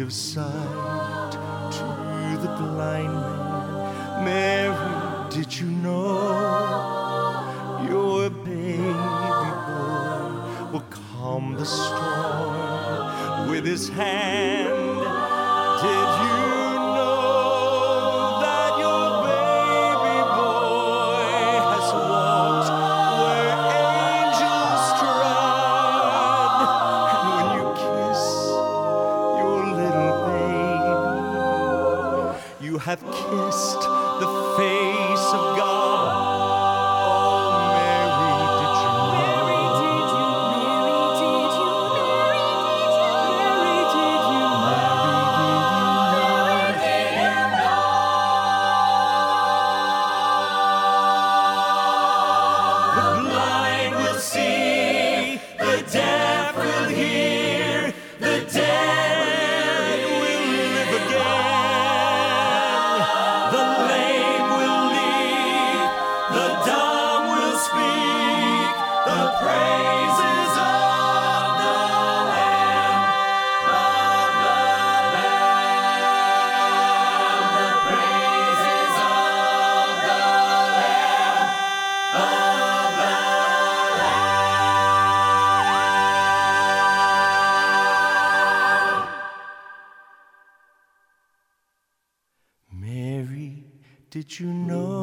C: livs side Did you know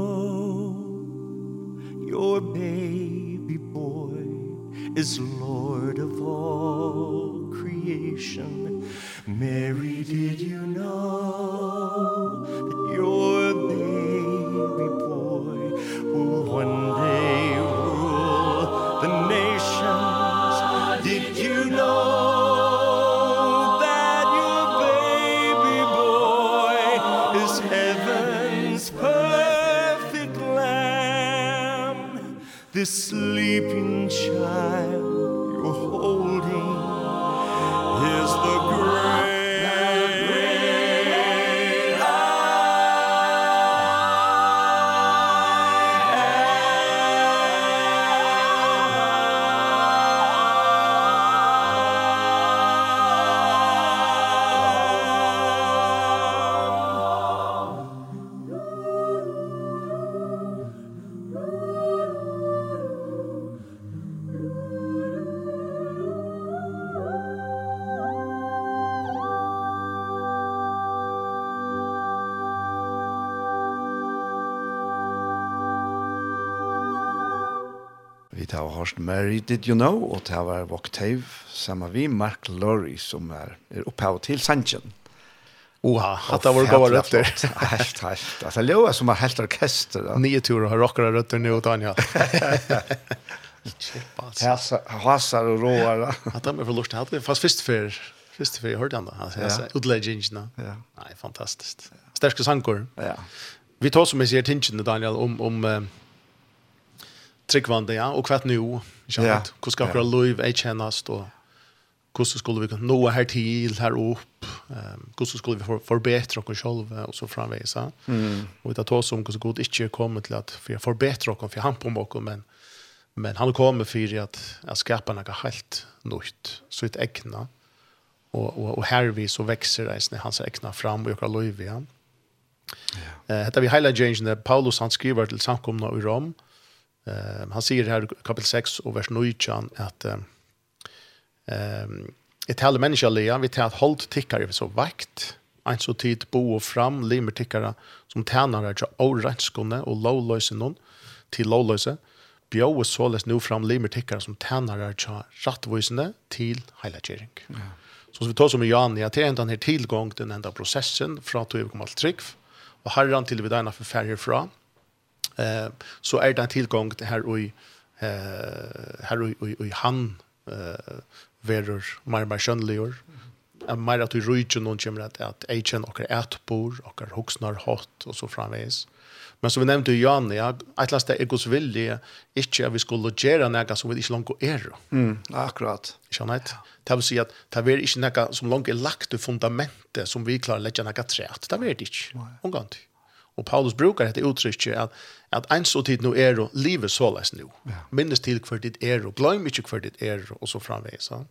C: først Mary Did You Know,
A: og det var Voktave sammen vi Mark Lorry, som er, er opphav til Sanchen.
B: Oha, at det var gode røtter.
A: Helt, helt. Altså, det er som er helt orkester. Da.
B: Nye turer har rockere røtter nu,
A: Tanja. Hasar og råar.
B: At de er for lort. Hadde vi fast først før, først før jeg hørte han da.
A: Utleggingene.
B: Nei, fantastisk. Sterske sankor.
A: Ja.
B: Vi tar som jeg sier tingene, Daniel, om, om uh, tryggvande, ja, och kvart nu. Jag vet hur ska våra liv är tjänast och hur skulle vi kunna nå här till här upp. Ehm hur skulle vi förbättra oss själva och så framvis.
A: Mm.
B: Och det tar som hur god inte kommer till att för förbättra oss för han på bakom men men han kommer för att att skapa något helt nytt så ett ägna. Och och och här vi så växer det när hans ägna fram och jag liv igen. Ja. Eh, Detta vi highlight change när Paulus han skriver till samkomna i Rom. Eh, Eh, han säger här kapitel 6 och vers 9 att ehm ett halv människa lea vi tar håll tickar vi så vakt en så tid bo och fram limer tickare som tjänar där oranskone och lowlösen någon till lowlöse bjå och såles nu fram limer tickare som tjänar där rättvisande till highlightering. Ja. Så vi tar som i Jan, ja, till ändan här tillgång, den enda processen, fra at vi kommer alt trygg, och herran till vi därna förfärger från, eh så är det en tillgång till här och i eh här och i han eh verur mer mer skönligor en mer att vi rujtje någon kommer att att agent och ätbor och huxnar hot och så framvis. Men som vi nämnde ju Jan, ja, att lasta är Guds vilje inte att vi skulle göra något som vi inte långt är.
A: Mm, akkurat.
B: Jag vet. Det vill säga att det är inte något som långt är lagt i fundamentet som vi klarar lägga något trätt. Det är det inte. Omgående. Og Paulus brukar dette uttrykket at, at en så tid nå er og livet såles nå. Ja. Minnes til hver ditt er og glem ikke hver ditt er og så framveis. Ja.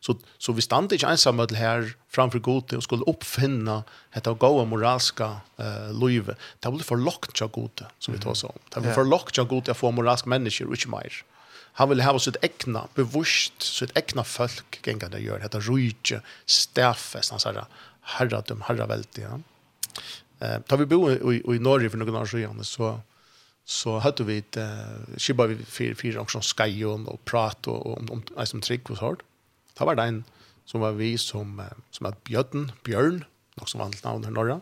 B: Så, så vi stand ikke ensamme til her framfor gode og skulle oppfinne dette gode moralske uh, livet. Det blir for lagt til gode, som vi tar oss om. Det blir for lagt til gode å få moralske mennesker og ikke mer. Han vil ha sitt egna, bevusst, sitt egna folk genga det gjør. Dette rujtje, stafest, han sier herradum, herraveldig. Ja. Eh, tar vi bo i, i, i Norge för några år sedan så så hade vi ett eh, skibba vi fyra fyra också skajon och prat och, och om om alltså om trick och sånt. Det var det en som var vi som som att Björn Björn något som vanligt namn här norra.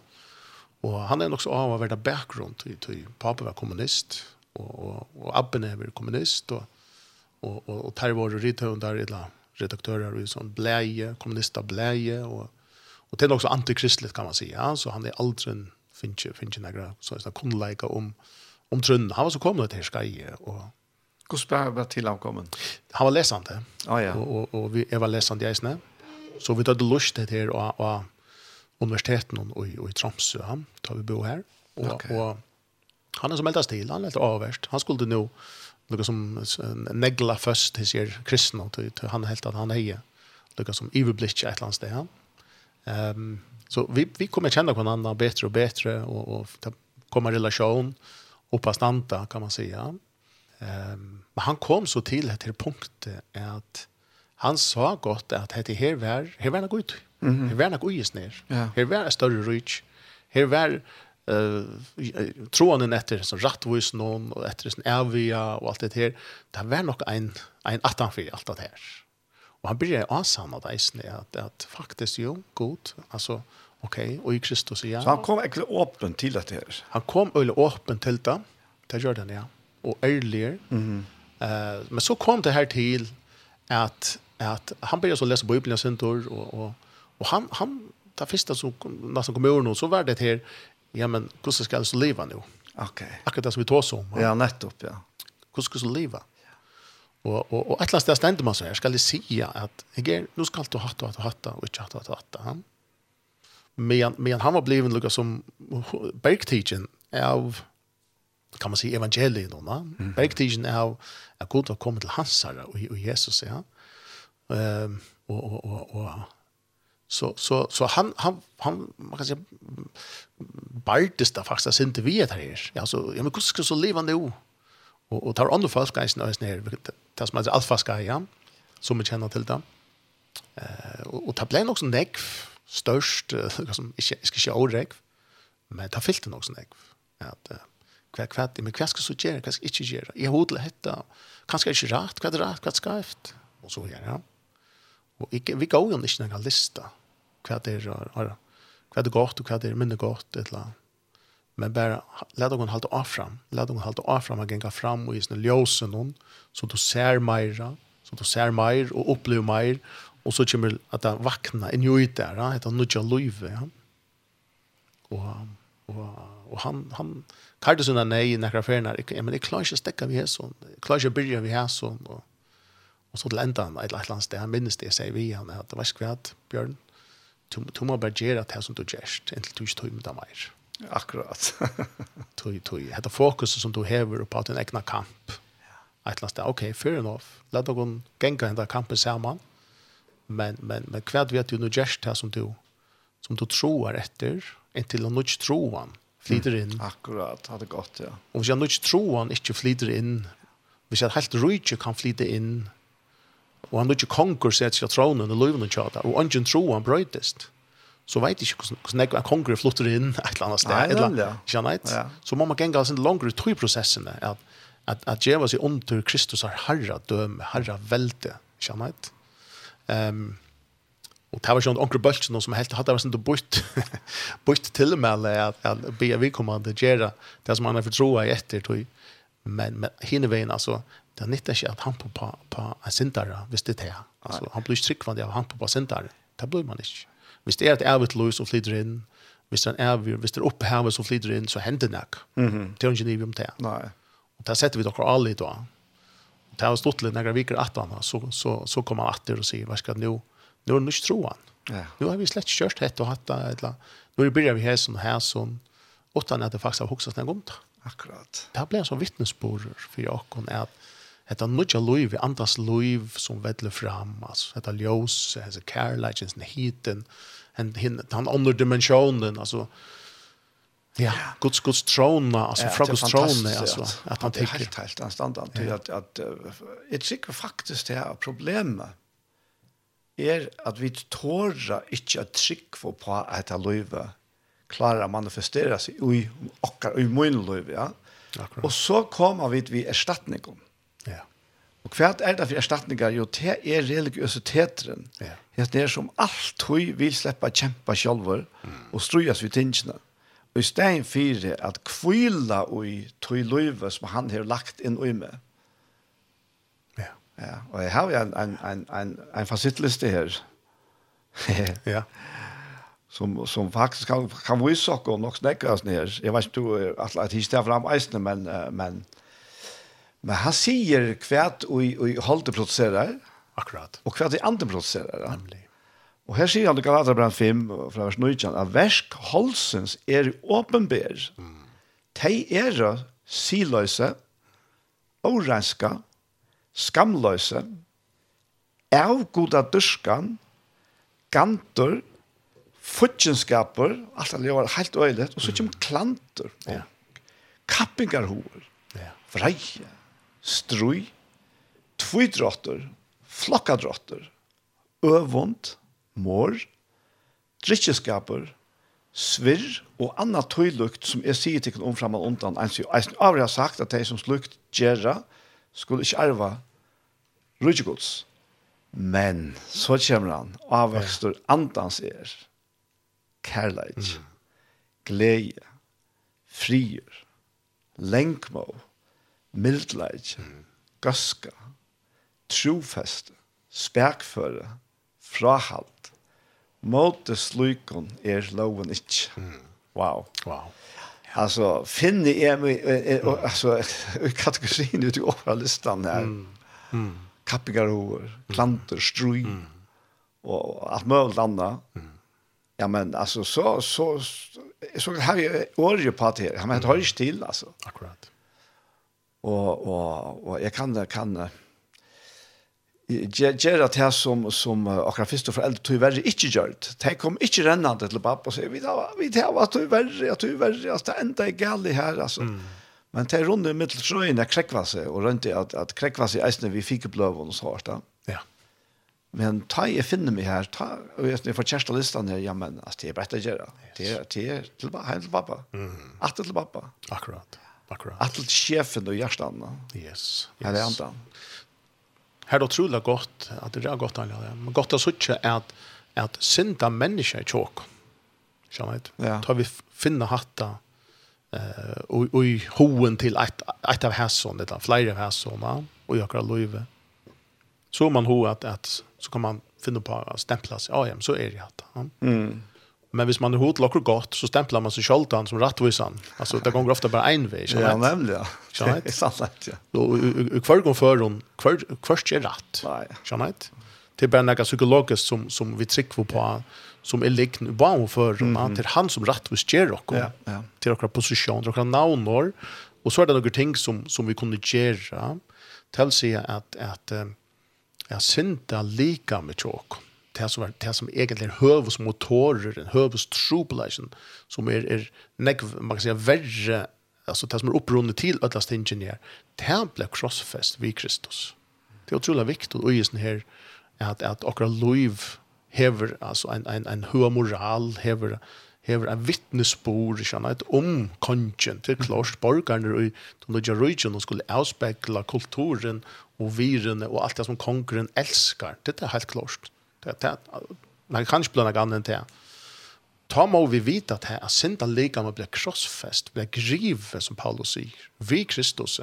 B: Och han är också av värda bakgrund till till pappa var kommunist och och, och abben är väl kommunist och och och, och tar var det eller illa redaktörer och sån bläje kommunister bläje och Och det är också antikristligt kan man säga. Så han är en finns finns några så är det kunlika om om trunn. Han var så kommet det här og...
A: och spør spär til han kommet?
B: Han var läsande.
A: Ah, ja.
B: Och, och, og vi var läsande i Eisne. Så vi tødde lust det här och, och universiteten och, og, i Tromsø. Ja, da vi bo här. Och,
A: okay.
B: og han er som eldast til, Han er lite avverst, Han skulle nå lukka som negla först till sig kristna. Han helt att han är lukka som överblick et eller annat steg. Um, så vi, vi kommer känna varandra bättre och bättre och, och komma relation och pastanta kan man säga. Um, men han kom så till till punkten att han sa gott att det här var här var något ut. Mm -hmm. Här var något is ner.
A: Ja.
B: Här var större rich. Här var eh uh, tronen efter så rattvis någon och efter sin ärvia och allt det här. Det var nog en en attan för allt det här. Og han blir avsamma där det, at, at faktiskt, jo, god, alltså, okej, og och i Kristus, ja.
A: Så han kom verkligen öppen till det her?
B: Han kom øyelig öppen till det, det gjør den, ja, och ærlig. Mm -hmm. uh, men så kom det her till att, att han började så lese Bibelen sin tur, och, och, och han, han, det første som nästan kom over nå, så var det her, ja, men hur ska jag leva nu? Okej.
A: Ok.
B: Akkurat det som vi tar om. Ja,
A: ja nettopp, ja.
B: Hur ska jag leva? Og, og, og et eller annet sted stender man så här ska det säga att jag är nu ska du hatta hatta hatt og inte hatta hatta hatta. Men men han var bliven lukka som bergtidgen av kan man si evangeliet då mm. bergtidgen av at Gud har kommet til hans herre og, og Jesus ja. Um, og, og, og, og, så så så han han han man kan säga baltest där faktiskt sind vi er her. Ja så ja, men hvordan skal så leva nu? Og, og tar andre folk guys när det det som heter Alfa-skaja, som vi kjenner til det. Eh, og, og det ble nok sånn nekv, størst, uh, som, ikke, jeg skal ikke åregv, men det fyllte nok sånn nekv. At, uh, hva, hva, men hva skal så gjøre, hva skal ikke gjøre? Jeg har hodler hette, kanskje ikke rett, hva er rett, hva er skreft? Og så gjør jeg. Og ikke, vi går jo ikke noen lista, hva er det, hva er det godt, og hva er det mindre godt, et eller annet men bara låt hon hålla av fram låt hon hålla av fram och gänga fram och i sin ljusen hon så du ser mer så du ser mer och upplever mer och så kommer att det vakna en ju ut där ja han nudja löve ja. Och och och han han kallade såna nej i jag förnar jag men det klarar inte stäcka vi här så. Klarar inte börja vi här så. Och och så till ända ett litet land där minns det säger vi han att det var skvärt björn. Tumma bergera det som du gest inte du tog med mer
A: Akkurat.
B: tui, tui. Hetta fokus som du hever på din egna kamp. Ja. Et eller okej, okay, fair enough. Lad deg hun genga henne kampen sammen. Men, men, men hva vet du nu gjerst her som du, som du tror etter, inntil han ikke troan flyter inn. Mm.
A: Akkurat, hadde gått, ja.
B: Og hvis han ikke troan han ikke flyter inn, hvis han helt rydde kan flyte inn, og han ikke konger seg til tronen og løvene kjata, og ungen tror han brøytest. Ja så vet jeg ikke hvordan jeg konger flytter inn et eller annet sted.
A: Nei,
B: eller,
A: ja.
B: Ikke
A: ja.
B: Så må man gjenga sin langere tog prosessene, at, at, at djeva seg under Kristus har herra døme, herra velde, ikke annet. Um, og det var sånn onker bølsen som helt hadde vært sånn bort, bort til med at, at be vi kommer vedkommende gjøre det som han har fortroet i etter tog. Men, men henne veien, altså, det er nytt ikke at han på, på, på en sindere, hvis det er det. Altså, han blir ikke tryggvandig av han på, på sindere. Det blir man ikke. Hvis det er et evigt lov som flyter inn, hvis det er en evig, hvis det er opphavet som flyter inn, så hender det nok. Det er ikke nivå om det.
A: Nei.
B: Og det setter vi dere alle i dag. Og det har stått litt når vi viker at han, så, så, så kommer han etter og sier, hva skal nå? Nå er det ikke troen.
A: Ja.
B: Nå har vi slett ikke kjørt hett og hatt det. eller Nå begynner vi her som her som, åttan at det faktisk har hokset den gomt.
A: Akkurat.
B: Det har ble en sånn vittnesbord for Jakob at Hetta nutja loiv, andas loiv som vedler fram, altså, hetta ljós, hessa kærleikens, hiten, han han andra dimensionen, alltså, Ja, Guds Guds trona, alltså
A: ja, från
B: Guds altså
A: alltså
B: att han tycker
A: helt helt anständigt ja. att att ett sikkert faktiskt det här problemet är att vi tåra inte att trykk for på att løyve klarer å manifestera seg i okkar, i min løyve, ja. Och så kommer vi til vi erstatningen.
B: Ja.
A: Og hva er det for erstatninger? Jo, det er religiøsiteteren.
B: Ja.
A: Det er som alt vi vil slippe å kjempe selv mm. og strøyes ved tingene. Og i stedet for at kvila i tog løyve som han har lagt inn i meg.
B: Ja.
A: ja. Og jeg har jo en, en, en, en, en fasittliste her.
B: ja.
A: Som, som faktisk kan, kan vise och og nok snakke oss ned. Jeg vet ikke du at jeg ikke fram eisene, men, men Men han sier kvært og i holdet produserer.
B: Akkurat.
A: Og kvært i andre produserer.
B: Nemlig.
A: Og her sier han i Galaterbrand 5, fra vers 9, at versk holsens er åpenbær. Mm. De er siløse, orenska, skamløse, avgoda dyrskan, gantor, futjenskaper, alt det var helt øyelig, og så kommer klanter,
B: ja.
A: kappingarhoer,
B: ja.
A: freie, strui, tvidrotter, flokkadrotter, øvund, mor, drikkeskapur, svirr og anna tøylukt som jeg sier til om fram og undan. avri har sagt at de som slukt gjerra skulle ikke arva rydgjegods. Men så kommer han, avvekster andans er, kærleik, glede, frier, lenkmål, mildleik, gaska, trofeste, spekføre, frahalt. Måte slukon er loven ikke. Wow.
B: Wow.
A: Alltså finner jag mig alltså kategorin ut i över listan här. Mm. mm. Kappigaroer, klanter, strui mm. och allt möjligt annat. Mm. Ja men alltså så så så, så här är ordet på det här. Han har ju till alltså.
B: Akkurat
A: og og og jeg kan kan gjøre det her som, som akkurat først og foreldre tog verre ikke gjør det. De kom ikke rennende til pappa og sier, vi tar hva tog verre, tog verre, altså, det enda er galt her, altså. Mm. Men de runde mitt til jeg krekva seg, og rønte at, at krekva seg eisene vi fikk bløven og så da.
B: Ja.
A: Men ta jeg finner meg her, ta, og jeg får kjæreste listan her, ja, men altså, det er bare å gjøre. Det er, det er til, til, til pappa. Mm. Alt til pappa.
B: Akkurat. Akkurat.
A: Atle sjefen og hjertan.
B: Yes.
A: Her er andan.
B: Her er utrolig godt, at det er godt alle. Men godt er sitte at, at synda mennesker er tjåk. Skjønner jeg?
A: Ja.
B: Da vi finner hatta eh og i hoen til et, et av hæsson, det där flera av hæsson, og i akkurat løyve. Så man ho at, at så kan man finne på å stämpla seg. Ja, så er det hatta. Ja.
A: Mm.
B: Men hvis man är hot lockar gott så stämplar man seg själv som rättvisan. Alltså det går ofta bara en väg.
A: Ja, nämligen. Ja, det är sant.
B: Då kvar går för hon kvar kvarst är
A: rätt.
B: Nej. Schönhet. Det er bare noe psykologisk som som vi trykker på som er lik vad hon för hon mm. til han som rettvis gjør och
A: ja, ja.
B: till dere positioner och några namn så är det några ting som som vi kunde göra till at att att att synda lika med tjock det som, er, det som egentlig er høvesmotorer, høvestrobelation, som er, er nekv, man kan si, verre, altså det som er opprunnet til ødlas til ingenier, det ble vi Kristus. Det er utrolig viktig å gjøre sånn her, at, at akkurat liv hever, altså en, en, en høy moral hever, hever en vittnesbord, kjenner ett om kongen til klart borgerne i de nødja røyden og skulle avspekla kulturen og virene og alt det som kongren elskar. Det er helt klart. Det är man kan noe annet enn det. Ta må vi at att här synda lika med blir krossfest, blir grive som Paulus sier. Vi Kristus.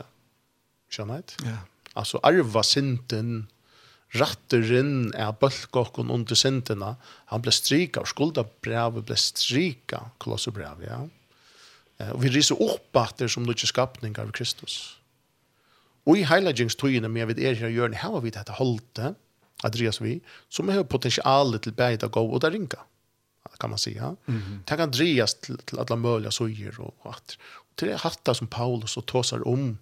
B: Skjønner du?
A: Ja.
B: Altså, arva synden, ratteren er bølgåkken under syndene. Han ble strika, og skuldabrevet ble strika, kolosserbrevet, ja. Og vi riser opp at det er som nødvendig skapninger av Kristus. Og i heilagjengstøyene med vi er her i hjørnet, her har vi dette holdt att drivas vi som har potential till bäget gå och där ringa kan man säga. Mm -hmm. Det kan drivas till, till alla möjliga sojor och, och att till det hatta som Paulus och tåsar om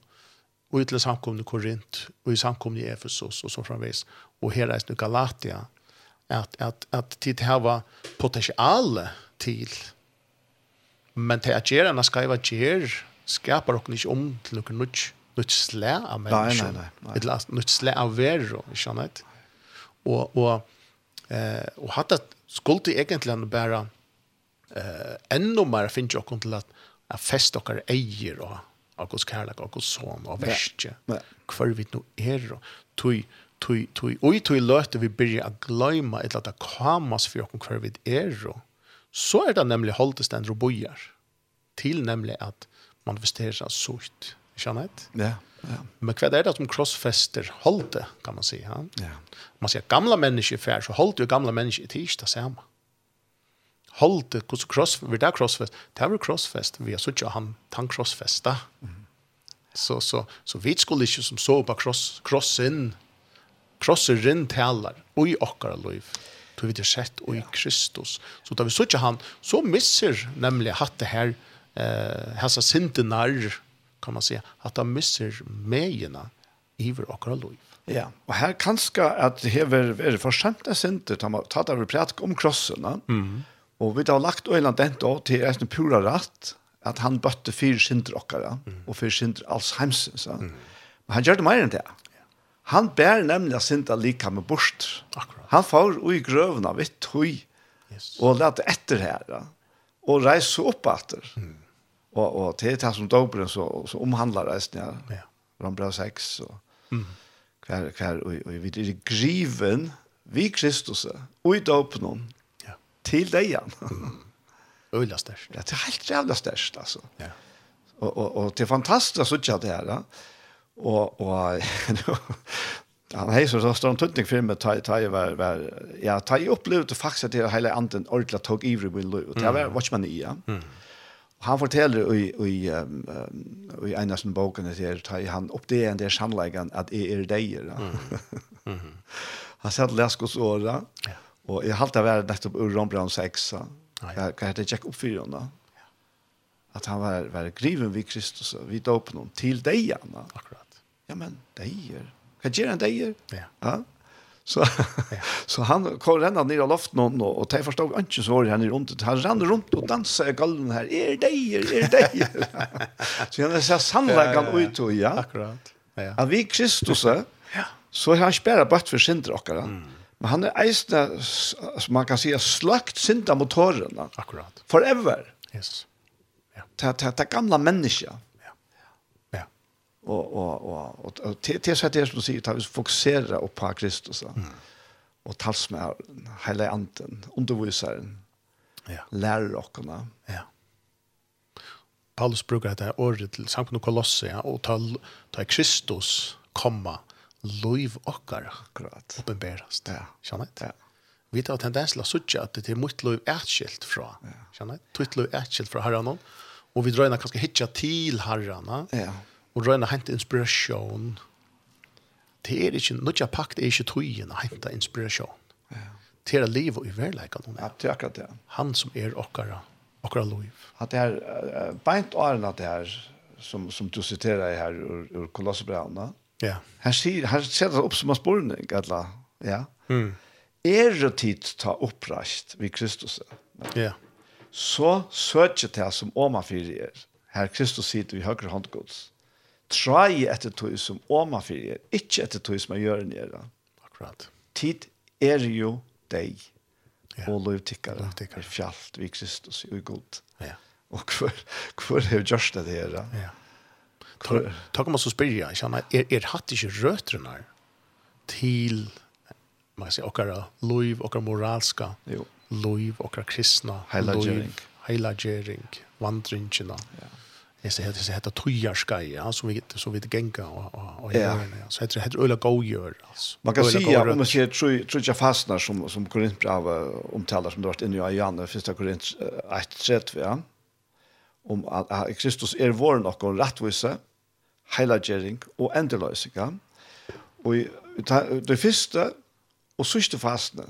B: och i till samkomna Korint och i samkomna i Efesos och så framvis och här är det Galatia att att att tid hava potential till men det att göra när vara ger skapar och inte om till något nytt nytt slä av människor. Last nytt slä av värre, jag vet og og eh och hade skulle egentligen bara eh ännu mer finn ju också till att att fest och äger och och hos kärlek och hos son och
A: värstje.
B: Kvar vi nu er og Tui, tui, tui. i tui löte vi börja att glömma ett att kamas för okkur kvar vi er og Så är det nämligen hållteständer og bojar. Till nämligen att manifestera investerar så Ikke
A: Ja, ja.
B: Men hva er det som crossfester holdt kan man si. Ja?
A: ja.
B: Man sier gamla mennesker fær, så holdt jo gamla mennesker i tirsdag samme. Holdt det, hvordan kross, vi der crossfest? det er jo crossfest, vi har sutt jo han, han krossfesta. Mm. Så, så, så vi skulle ikke som så på Crosser krossen, krosseren taler, og i okkara liv. Du vet det sett, og i Kristus. Så da vi sutt jo han, så misser nemlig hatt det her, eh, hessa sintenar, kan man säga att han missar mejerna iver och liv.
A: Ja, och her kanske att det är är för skämt att inte ta ta det vi pratar om krossen. Mm. Och vi har lagt Öland den da til en pura rett, att han bötte fire synder och og och fyra synder Alzheimers så. Mm. Men han gjorde mer än det. Han bær nämligen synda lika med bort.
B: Akkurat.
A: Han får i grövna vid tog
B: yes.
A: og lette efter her, Och reis upp efter. Mm. Och och det tas som dopren så så omhandlar det ja.
B: Ja.
A: Rambra 6 og Mm. Kvar kvar og vi det griven vi Kristus og i dopnon.
B: Ja.
A: Till dig igen.
B: Ölla störst.
A: Det är helt jävla störst alltså.
B: Ja.
A: Och och och det er fantastiskt så sitte det här. Och och han hej så står han tuttig film med taj taj var var ja taj faktisk at det hela anden ordla tog i vid och det var watch man i ja. Mm han forteller i, i, um, i einasten boken der, han oppdeger en der sannleggen at jeg er deier. Mhm. Mm -hmm. han satt lesk hos åra, ja. og jeg halte å være nettopp ur Rombrand 6. Jeg hadde det, opp for henne. At han var, var griven vid Kristus, vid dåpen, til deierne.
B: Akkurat.
A: Ja, men deier. Hva gjør han deier?
B: Ja.
A: ja? Så, så han kom renna ner av loften og, och, og de forstod inte så var han rundt. Han rann runt och dansade i gallen här. Er dig, er dig. så han sa sannleggen ut og ja.
B: Akkurat. Ja.
A: At vi Kristus är, så er han spärrat bort för synder och mm. Men han är eisna, som man kan säga, slökt synda motorerna.
B: Akkurat.
A: Forever.
B: Yes.
A: Ja. Ta, ta, ta
B: gamla människa
A: og og og og och till så att det som sier att vi fokuserar på Kristus va. Mm. og tals med hele anden, undervisaren.
B: Ja.
A: lærer och komma.
B: Ja. Paulus brukar dette året ordet till samkund kolosse ja, og ta ta Kristus komma liv och
A: akkurat
B: uppenbaras.
A: Ja.
B: Känner
A: Ja
B: vi tar tendens til å suttje at det er mot lov ærskilt fra. Ja. Skjønner? Tutt lov ærskilt fra herren. Og vi drar inn kanskje hitja til herren.
A: Ja
B: og røyna hente inspiration. Det er ikke, nødja pakt er ikke tøyen å hente inspiration.
A: Ja.
B: Det er liv i uverleika noen.
A: Ja, det er akkurat det.
B: Han som er okkara, okkara liv.
A: At det er, uh, beint åren at det er, som, som du siterer her ur, ur Kolossebrevna,
B: ja.
A: her, sier, her ser det opp som en spurning, eller, ja.
B: Mm.
A: Er det tid ta oppreist vid Kristus?
B: Ja.
A: Så søker det som om man fyrer. Her Kristus sitter i høyre håndgods trai etter tog som åma fyrir er, ikke etter tog som er gjør nere.
B: Akkurat.
A: Tid er jo deg,
B: ja.
A: og lovtikkere, er fjallt vi Kristus, og god.
B: Ja.
A: Og hvor, hvor er jo det her?
B: Ja. Ta kan man så spyrja, er, er hatt ikke røtrene til man kan si, okkara lov och moralska
A: jo
B: lov och kristna
A: heilagjering
B: heilagjering vandringina. ja det heter det heter tojarskai ja som vi så vi genga og og og
A: ja
B: så heter det heter öla gojör altså.
A: man kan
B: se
A: om man ser tror tror jag fastnar som som korint bra omtalar som det vart inne i Johannes första korint 1:3 ja om att Kristus är vår någon rättvisa heilagjering og endeløsninga. Og det første og siste fastne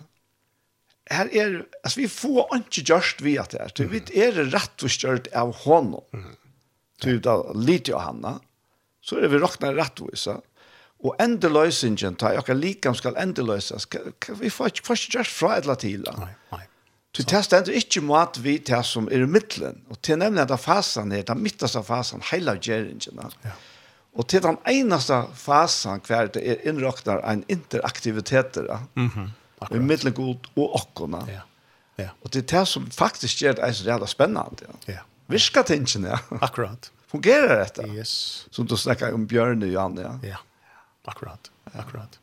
A: her er, altså vi får ikke gjørst vi at det er, vi er rett og av hånden. Mm -hmm typ da lite av hanna, så är vi råkna rettvisa, Och enda lösningen, ta jag likam skal enda vi får inte först just fra eller till.
B: Nei, nei.
A: Du testar inte inte mat vi tar som är i mitten. Och till nämligen att fasan är, den mittaste fasan, hela geringen.
B: Ja.
A: Och till den enaste fasan kvar det är inräknar en interaktivitet. Mm
B: -hmm.
A: I mitten god och ockorna.
B: Ja. Ja.
A: Och det är det som faktiskt gör det är så jävla spännande. Ja.
B: ja.
A: Viska tingen, ja.
B: Akkurat.
A: Fungerar detta?
B: Yes.
A: Som du snackar om Björn och Johan, ja.
B: Ja, akkurat. Akkurat.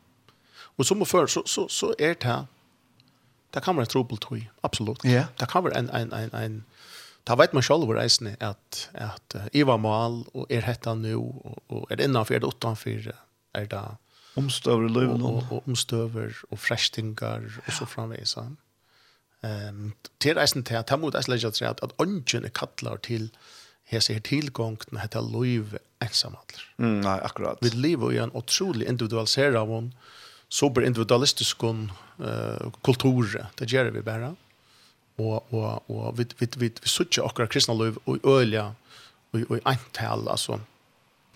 B: Og som før, så, så, så är det här Det kan vara trubbel tog, absolut.
A: Ja.
B: Det kan være en, en, en, en Ta vet man själv at, att att Eva Mal och er hetta nu och, og är det innanför det utanför är det
A: omstöver löven och,
B: og, och omstøver, och fräschtingar og så framvisa. Ehm til reisen til at han mot æsla at at ungen kallar til hese her tilgångten hetta liv ensamallar.
A: Mm, nei, akkurat.
B: Vi lever i en otrolig individualisera av en super individualistisk uh, kultur. Det gjør vi bare. Og, og, og vi, vi, vi, vi sutter akkurat kristna liv og øyla og, og eintal, altså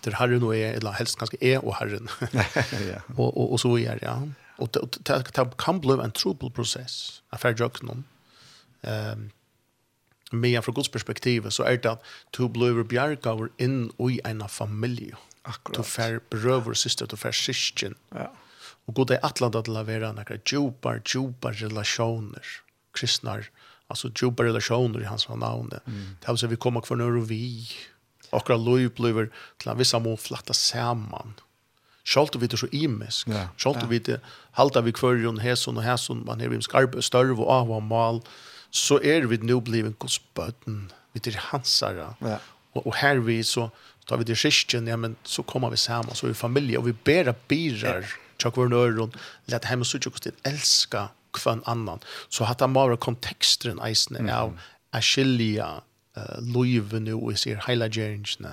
B: der herren og jeg, eller helst ganske jeg og herren.
A: ja.
B: og, og, og så er ja. Och det, det, kan bli en trubbel process att färd jag någon. Um, men från Guds perspektiv så är det att du blir var in i en familj.
A: Akkurat.
B: Du fär beröver syster, du fär syskjen.
A: Ja.
B: Och god är attland att lavera några djupar, djupar relationer. Kristnar, alltså djupar relationer i hans namn. Mm. Det här så vi kommer kvar nu vi. akkurat våra liv blir till en viss mån flatta samman. Sjalt vi det så imisk.
A: Ja.
B: Sjalt vi det halta vi kvörjon heson och heson man är vi skarp störv och av mal så är vi nu bliven gospöten vi det hansara.
A: Ja.
B: Och, och här vi så tar vi det skisken ja men så kommer vi samman så är vi familj och vi bära birar tjock vår öron lätt hem och så tjock det älska kvann annan så hata mara kontexten eisne mm. av skilja uh, loive nu och ser hela geringen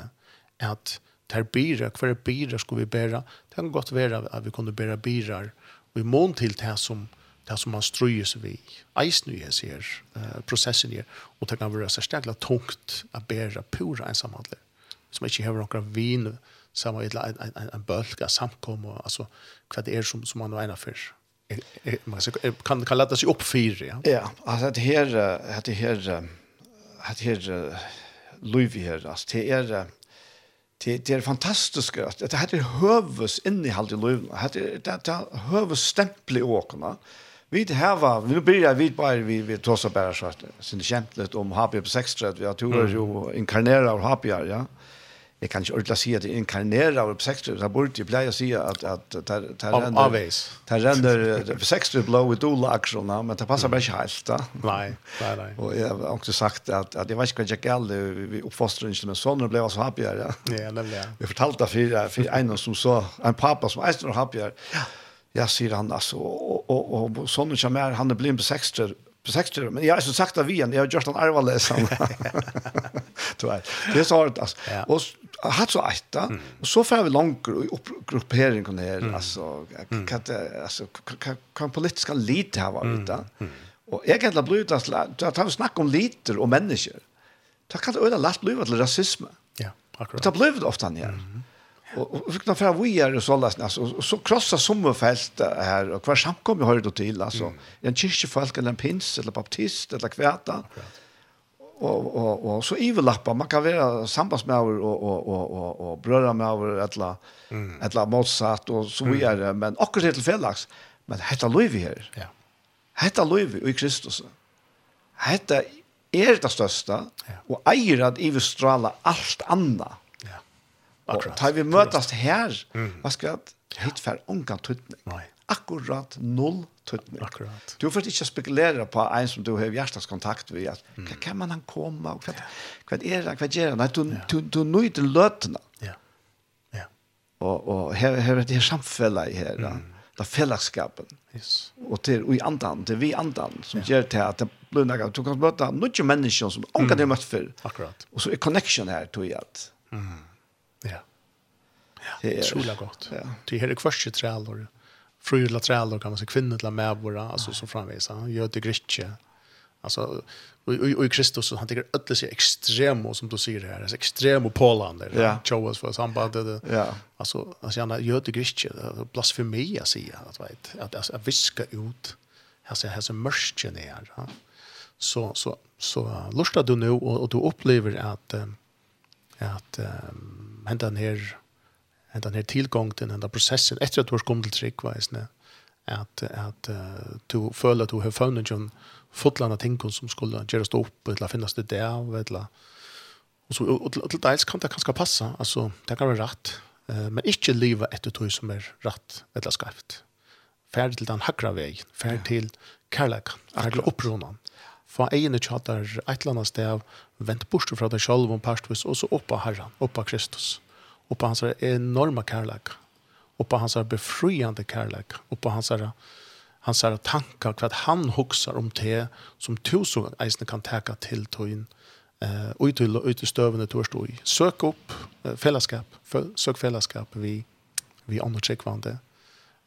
B: at ter bira, hver bira skulle vi bära. det kan godt være at vi kunne bära birar, og i mån til det som, det som man strøyer seg vi, eisen vi ser, uh, prosessen her, og det kan være særstakla tungt å bæra pura ensamhandler, som ikke har noen vin, samme et en, en, en bølg av samkommer, altså hva det er som, som man er ene for. Man kan, kan lade seg opp fire, ja?
A: Ja, altså det her, det her, det her, det her, alltså det her, det her, det, det er fantastisk at det her er høves innehalt i løvene. Det er høves stempel i åkene. Vi det här var vi börjar vi bara vi vi tossar bara så att sen skämtlet om HP på 6 vi har turer ju inkarnera och HP ja jag kan inte ordentligt säga att det inkarnerar på 60 så borde jag pleja säga att att tar tar
B: avvis
A: tar render 60 blow with all action men det passar bara inte helt va
B: nej nej nej
A: och jag har också sagt att att jag vet inte jag all vi uppfostrar inte med sån blev så happy ja.
B: Ja nämligen
A: vi fortalte för för en som så en pappa som är så happy ja jag ser han alltså och och och sån som är han är blind på 60 på 60 men jag har så sagt av vi jag har gjort en arvaläsan. Du vet. Det är så hårt alltså. Och har så ett och så får vi långt upp grupperingen här alltså kan alltså kan politiska lit här var vet och jag kan inte bli utas att han snackar om liter och människor. Ta kan öda last bli vad rasism.
B: Ja akkurat.
A: Det blev ofta ner. Och fick några är och sållas alltså och så krossa sommarfält här och kvar samkom vi har det till alltså en kyrkofolk eller en pins eller baptist eller kvärta och och och så överlappar man kan vara samband och och och och och bröder med och alla mm. alla motsatt och så vidare mm. men akkurat till fellax men hetta löv här.
B: Ja.
A: Hetta löv i Kristus. Hetta är det største,
B: ja.
A: och äger att strala allt annat.
B: Ja. Akkurat.
A: Tar vi mötas her, mm. vad ska hit för unga tutning?
B: Nei.
A: Akkurat null tøtning.
B: Akkurat.
A: Du får ikke spekulere på en som du har hjerteskontakt med, at mm. hva kan man han komme, og hva, hva er det, hva gjør han? Nei, du, ja. du, du nøyder løtene.
B: Ja. ja.
A: Og, og her, her er det her samfellet her, mm. det fellesskapen.
B: Yes.
A: Og til, og i andan, til vi andan, som ja. gjør til at det blir noe, du kan møte noen mennesker som mm. ikke har møtt før.
B: Akkurat.
A: Og så er connection her, tror jeg at. Mm.
B: Ja.
A: Ja, det er
B: utrolig godt.
A: Ja.
B: Det er her i kvarset tre fröjer lateral kan man säga kvinnor till mäbora alltså så framvis han gör det gritche alltså och i Kristus han tycker öll sig extrem som du säger här är extrem och pålander
A: ja.
B: Joas för sambandet
A: ja.
B: Alltså alltså han gör det gritche blasfemi att säga att vet att alltså att viska ut här så här så mörkt ner ja. Så så så lustar du nu och, och du upplever att att um, hända ner den här tillgången, den där processen efter att du har kommit till tryckväsne att att du följer att du har funnit en fotlanda ting som skulle göras upp eller finnas det där eller och så och till dels kan det kanske passa alltså det kan vara rätt men inte leva efter tog som är rätt eller skarpt färd till den hackra vägen färd till kärlek färd uppronan få egna chatter ett eller annat stäv vänt bort från dig själv och pastvis och så uppa Herren uppa Kristus och på hans enorma kärlek och på hans befriande kärlek och på hans hans här tankar vad han huxar om te som tusen eisne kan täcka till tojen eh ut till ut till stövande torstoj sök upp eh, fällskap sök fällskap vi vi andra checkvande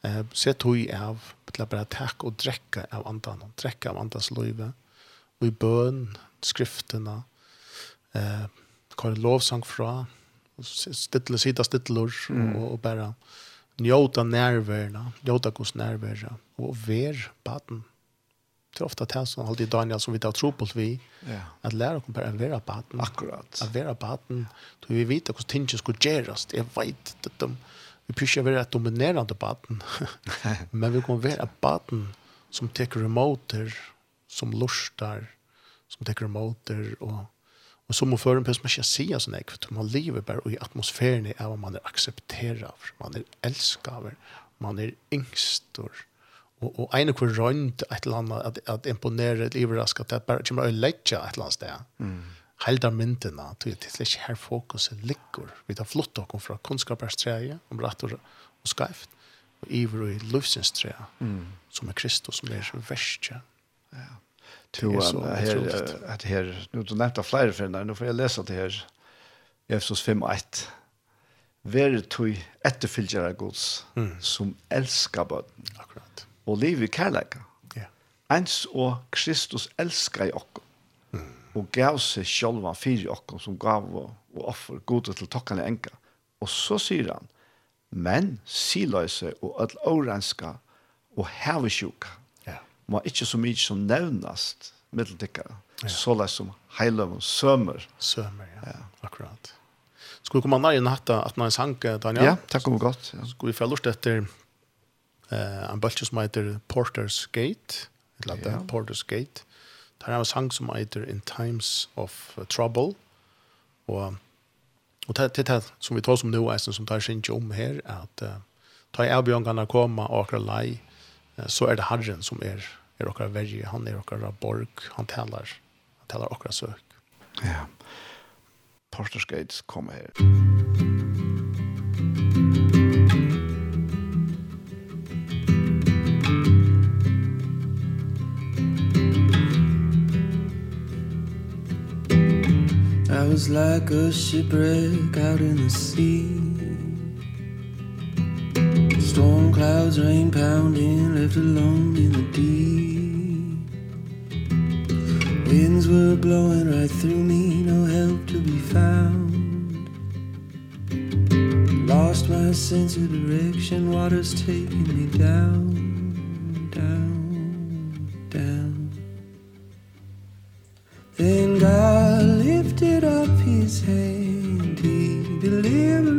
B: eh se tog av till bara tack och dräcka av andan och dräcka av andans löve och i bön skrifterna eh kall lovsång fra stilla sida stillor,
A: mm.
B: och og bare njóta nærværna, njóta hos nærværna, och ver baden. Det er ofta det som alltid Daniel som vi tar tro på vi,
A: att
B: at lære oss bare å være baden.
A: Akkurat.
B: Å være baden, så vi vet hvordan ting skal gjøres. Jeg vet at de, vi prøver å være et dominerende baden, men vi kan være baden som teker remoter, som lustar, som teker remoter, og Men som om förrän man ikke säga sån här kvart. Man lever bare i atmosfären av man är accepterad. Man är älskad. Man är ängstor. og, og en kvar rönt et eller annet, at, att, att imponera ett at Det bare kommer å legge et eller annet sted. Mm. Helda myndene, til Det er ikke her fokuset ligger. Vi tar flott och från kunskapsträget. Om rett og, og skreft, og iver och i livsens träget. Mm. Som er Kristus som
A: är
B: värst. Ja. ja
A: to
B: an
A: här att här nu du nämnde flera för nu får jag läsa det här Efesos 5:1 Ver tui etterfylgjara gods mm. som älskar bøten.
B: Akkurat.
A: Og liv i kærleika.
B: Ja.
A: Ens og Kristus elskar i okkom. Mm. Og gav seg var fyrir okkom som gav og, og offer gode til tokkane enka. Og så sier han, men siløyse og öll årenska og hevesjuka må ikke så mye som nevnast middeltikkere. Ja. Så det som heiløven sømer.
B: Sømer, ja. ja. Akkurat. Skulle komme nær i natt at når jeg sang, Daniel?
A: Ja, takk om godt. Ja.
B: Skulle vi få lort etter eh, en bølge som heter Porter's Gate. Et eller annet, ja. Porter's Gate. Det er en sang som heter In Times of Trouble. Og, og det, det, det som vi tar som nå, som tar sin om her, at uh, ta i avbjørnene komme og akkurat lei så är det Herren som är er och verje, han är och borg, han talar, han talar och sök.
A: Ja. Pastor Gates kommer her.
C: I was like a shipwreck out in the sea Storm clouds, rain pounding, left alone in the deep. Winds were blowing right through me, no help to be found. Lost my sense of direction, water's taking me down, down, down. Then God lifted up his hand, he delivered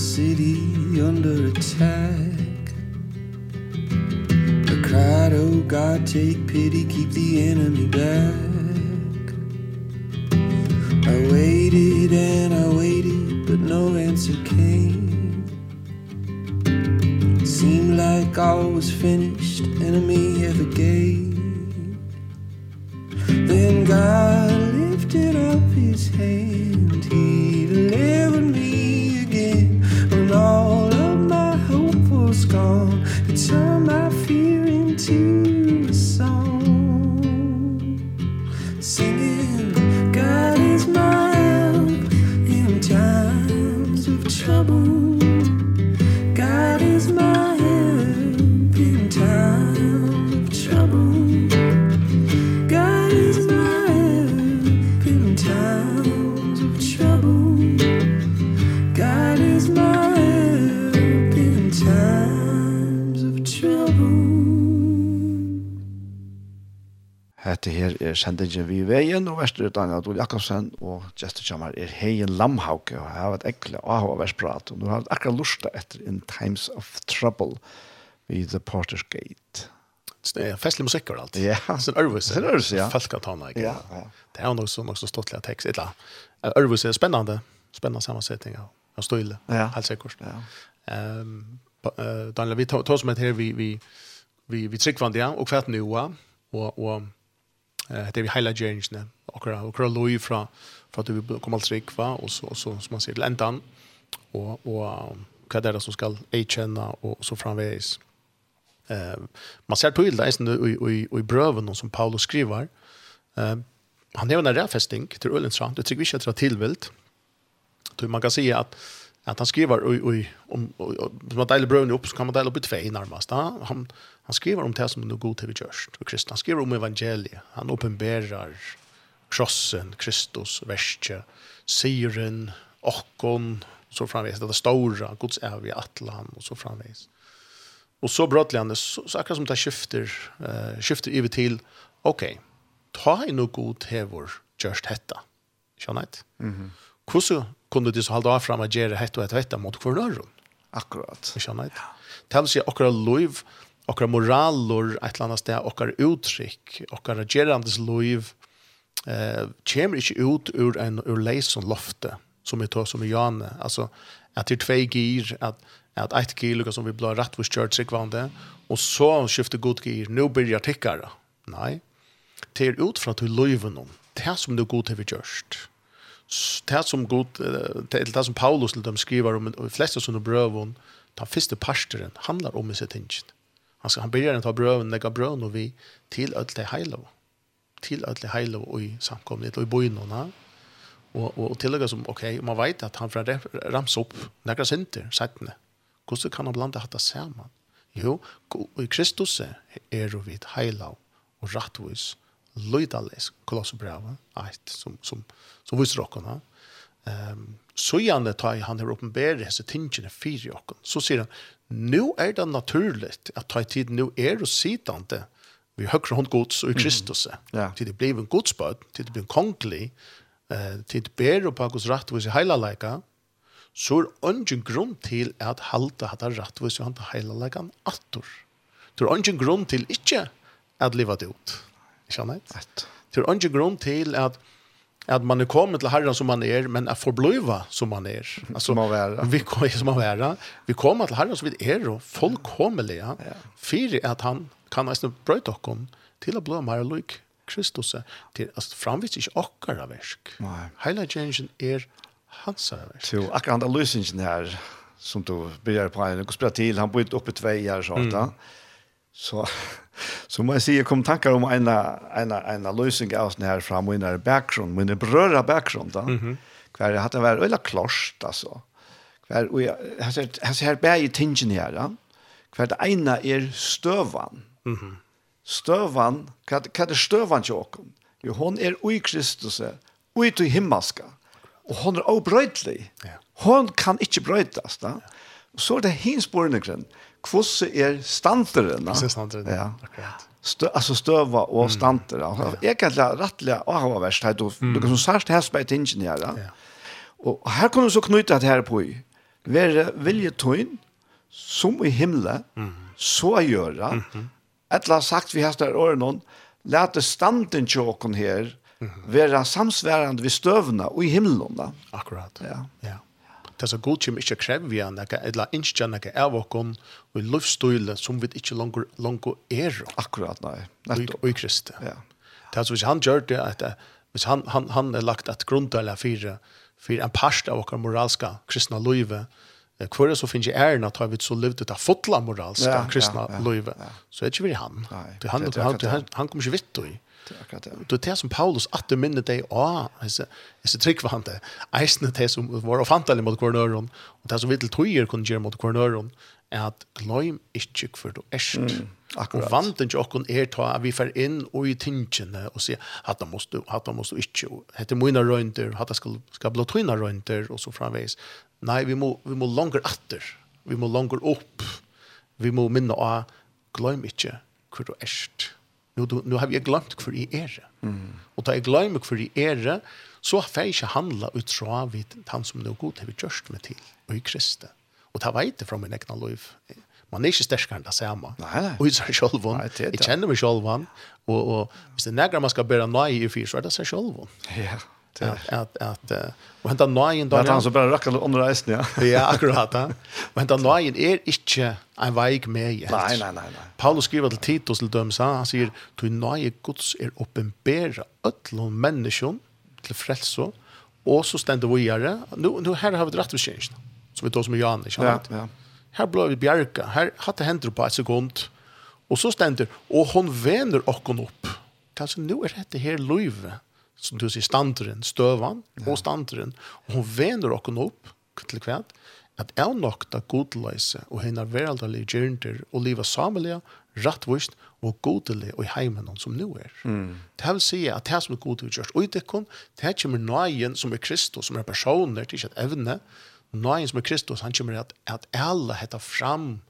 C: city under attack. I cried, oh God, take pity, keep the enemy back. I waited and I waited, but no answer came. Seemed like all was finished, enemy ever gave. Then God
A: Hette her er sendingen vi i veien, og verste er Daniel Adol Jakobsen, og gestekjammer er Heien Lamhauke, og jeg har vært ekkelig av å vært prat, og nå har jeg akkurat lusta etter In Times of Trouble i The Porter's Gate.
B: Det er festlig musikk og alt.
A: Ja.
B: Så Ørvus
A: er Ørvus, ja.
B: Falkatana, ikke?
A: Ja, ja.
B: Det er jo nok så, nok så ståttelig tekst, et eller. Ørvus er spennende, spennende sammensetning av, av støyle,
A: ja.
B: helt sikkert.
A: Ja.
B: Um, Daniel, vi tar oss med her, vi, vi, vi, vi trykker vann og kvart nu, og, og det är vi hela gängen och och kör loj från för att vi kommer alltså ikva och så så som man ser till ändan och och vad det är som ska erkänna och så framvis. Eh man ser på bilden sen i i i bröven som Paulus skriver. Eh han nämner en räfesting till Ölandsrand. Det tycker vi ska dra tillvilt. Då man kan säga att at han skriver oj oj om man deler brön upp så kan man dele upp i två da Han han skriver om det som nu god gjørst og och kristna skriver om evangeliet. Han uppenbarar krossen, Kristus, verket, syren, okkon, så framvis det stora Guds evige atlan och så framvis. Och så brottligen så, så akkurat som det skifter eh skifter over til okej. Okay, ta i något god hevor just detta. Skönhet. Mhm. Mm hvordan kunne de så holde av frem og gjøre hett og hett og hett mot hver
A: Akkurat.
B: Vi skjønner det. Til å si akkurat liv, akkurat moraler, et eller annet sted, akkurat uttrykk, akkurat gjerandes liv, eh, kommer ikke ut ur en ur leis som lofte, som vi tar som i Jane. Altså, at det er tve gir, at, at et gir, som vi blir rett hos kjørt sikvande, og så skifter god gir, nå blir jeg tikkere. Nei, det er ut fra til løyven om, det er som det er god til vi gjørst det som god det det som Paulus till dem skriver om de flesta såna brövon ta första pastoren handlar om sitt tinget. Han ska han börjar att ta brövon lägga brön och vi till att det hela till att det hela och i samkomlighet och i bojnorna och och tillägga som okej okay, man vet att han från rams upp några synter sättne. Hur kan han blanda detta samman? Jo, i Kristus är er vi hela och rättvis Lydales Kolosserbrevet, eit, som som som viser och han. Ehm så gjerne tar han här uppenbara så tingen för och så sier han nu er det naturligt at ta tid nu är det sittande vi høyre hånd gods og i Kristus.
A: Mm.
B: Til det blir en godsbød, til det blir en kongelig, eh til det ber og på Guds rätt och sig hela er så grunn ingen at till att halta hata rätt och sig hela attor. Det er ingen grunn til ikke at leva det ut. Skjønner jeg?
A: Rett.
B: Det er ikke grunn til at at man er kommet til Herren som man er, men er forbløyva som man er. Altså,
A: som man være.
B: Vi, som man være. Vi kommer til Herren som vi er, og folk kommer til
A: ja.
B: Fyre at han kan nesten brøyte oss til å bli mer lyk Kristus. Til, altså, framvis ikke okkara versk.
A: Nei.
B: Heila Jensen er hans versk.
A: Så akkurat han er løsningen her, som du begynner på, en, og spiller til, han bor oppe tvei her, sånn, mm. Så, så må jeg si, jeg kom tankar om en, en, en løsning av sånn her fra min bakgrunn, min brøra bakgrunn da. Mm -hmm. Hver jeg hadde vært øyla klost, altså. Hver, og jeg, jeg ser her bæg i tingen her, da, Hver det ene er støvan. Mm -hmm. Støvan, hva, hva er støvan til åkken? Jo, hon er ui Kristus, ui til himmelska. Og hon er obrøydelig.
B: Ja.
A: Hon kan ikke brøydast, da. Ja. Og så er det hinsporene grunn kvosse er stanteren.
B: Kvosse er standeren,
A: ja.
B: Akkurat.
A: Stø, altså støva og standere. Mm. Ja. Jeg kan la rettelig avhva verst her, du, mm. du kan som særst her spør tingene her.
B: Ja.
A: Og her kan du så knyta det her på i. Være vilje tøyn, som i himmelen, mm. så gjøre, mm -hmm. et Etla sagt vi har hestar årenon, lete standen tjåkon her, mm -hmm. være samsværende ved støvene og i himmelen. Da.
B: Akkurat,
A: ja.
B: ja. Det er så god kjem ikkje krevja nekka, eller ikke nekka av oss, og i lovstøyle som vi ikke langer, langer er.
A: Akkurat, nei. Nettopp.
B: Og i Kristi.
A: Ja.
B: Det er så hvis han gjør det, at hvis han, han, han er lagt et grunntøyle fire, fire en parst av okkar moralska kristna løyve, Hvor så finnes jeg æren at vi så levd ut av fotla moralska
A: ja,
B: kristna
A: ja, ja,
B: løyve,
A: ja.
B: så er det ikke vi han.
A: Nei,
B: det, han,
A: det, det,
B: han, han, han kommer ikke vitt i.
A: Det er det
B: som Paulus atter minner deg av, jeg ser trygg for han det, eisene det som var ofantelig mot kvarnøren, og det som vi til tøyer kunne gjøre mot kvarnøren, er at gløym ikke hver du erst.
A: Mm, akkurat.
B: Og vanten til okken er ta at vi fer inn og i tingene og sier at da måste du, at da måste du ikke, hette mine røynter, hatt da skal, skal blå tøyne røynter, og så framveis. Nei, vi må, vi må langer atter, vi må langer opp, vi må minne av gløym ikke hver du erst. Mm nu, nu har vi glömt för i er. Mm. Og da jeg glemmer hvor jeg er, så får jeg ikke handla ut fra han som nu god har vi gjort meg til, og i Kristi. Og det vet jeg fra min egna liv. Man er ikke sterskere enn det samme.
A: Nei, nei.
B: Og i ser selv
A: om,
B: jeg kjenner meg selv om, og, og hvis det er nærmere man skal bære nøye i fyr, så er det seg selv.
A: Ja. Yeah
B: at at at og henta nøyen
A: då. Att han så bara rackar under reisen, ja.
B: ja, akkurat. Ja. Og henta nøyen er inte en veik med.
A: Nei, nei, nei, nei.
B: Paulus skriver til Titus til dem han seier du nye Guds er uppenbara öllon menneskjon til frelso, og så ständer vi göra. Nu nu her har vi rätt förtjänst. Så vi tar som Johan, inte sant?
A: Ja, ja.
B: Her blev vi bjärka. Här hade händer på en sekund. Og så ständer og hon vender okkon opp. Kanskje Kanske er dette det løyve. löve som du sier, standeren, støvan og standeren, og hun vener okken opp til hvert, at er nok da godleise og hennar veraldalige gjernter og livet samelige, rattvist og godelig og i heimen som nu er. Mm. Det vil si at det som er god gjørs og i dekken, det kommer nøyen som er Kristus, som er personer, det er ikke et evne, nøyen som er Kristus, han kommer at, at alle heter fram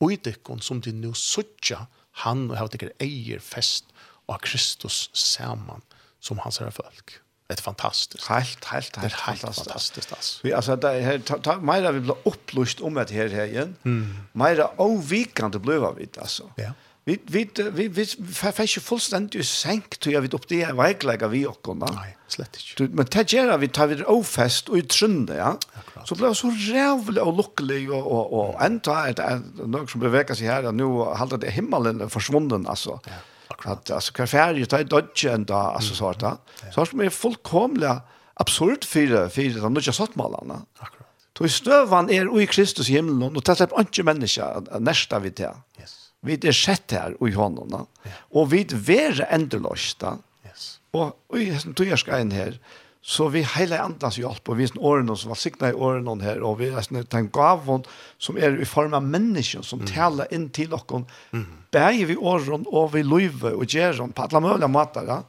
B: og i dekken som de nu suttja han og har dekker eier fest og Kristus sammen. Mm som hans här folk. Ett fantastiskt.
A: Helt, helt, helt,
B: helt
A: fantastiskt.
B: fantastisk. Altså.
A: Vi alltså det här ta, ta, meira vi blir upplyst om det her her igjen, Mm. Mera ovikande blev vi alltså.
B: Ja.
A: Vi vi vi vi fäsch fullständigt sänkt til jag vid upp det är verkligen vi og kunna.
B: Nej, slett
A: inte. Men det gjør vi tar vi ofest i utrunde, ja. Så blev så rävlig och og, och og enda ända det något som bevekas sig här nu har det himmelen forsvunnen, alltså.
B: Ja Akkurat.
A: Alltså kan färja ta dodge ända alltså så att. Så er det fullkomliga absurd för för de nya sortmalarna.
B: Akkurat.
A: Då stövan är i Kristus himmelen, och det är inte människa nästa vi til.
B: Yes.
A: Vi er sett her i honom. Ja. Och vi är ändlösta.
B: Yes.
A: Och i som du ska här så vi hela andas hjälp och vi är årene som var signa i åren här och vi är den gavon som är i form av människor som mm. talar in till oss mm bæg vi åren og vi løyve og gjør på alle mulige måter, ja.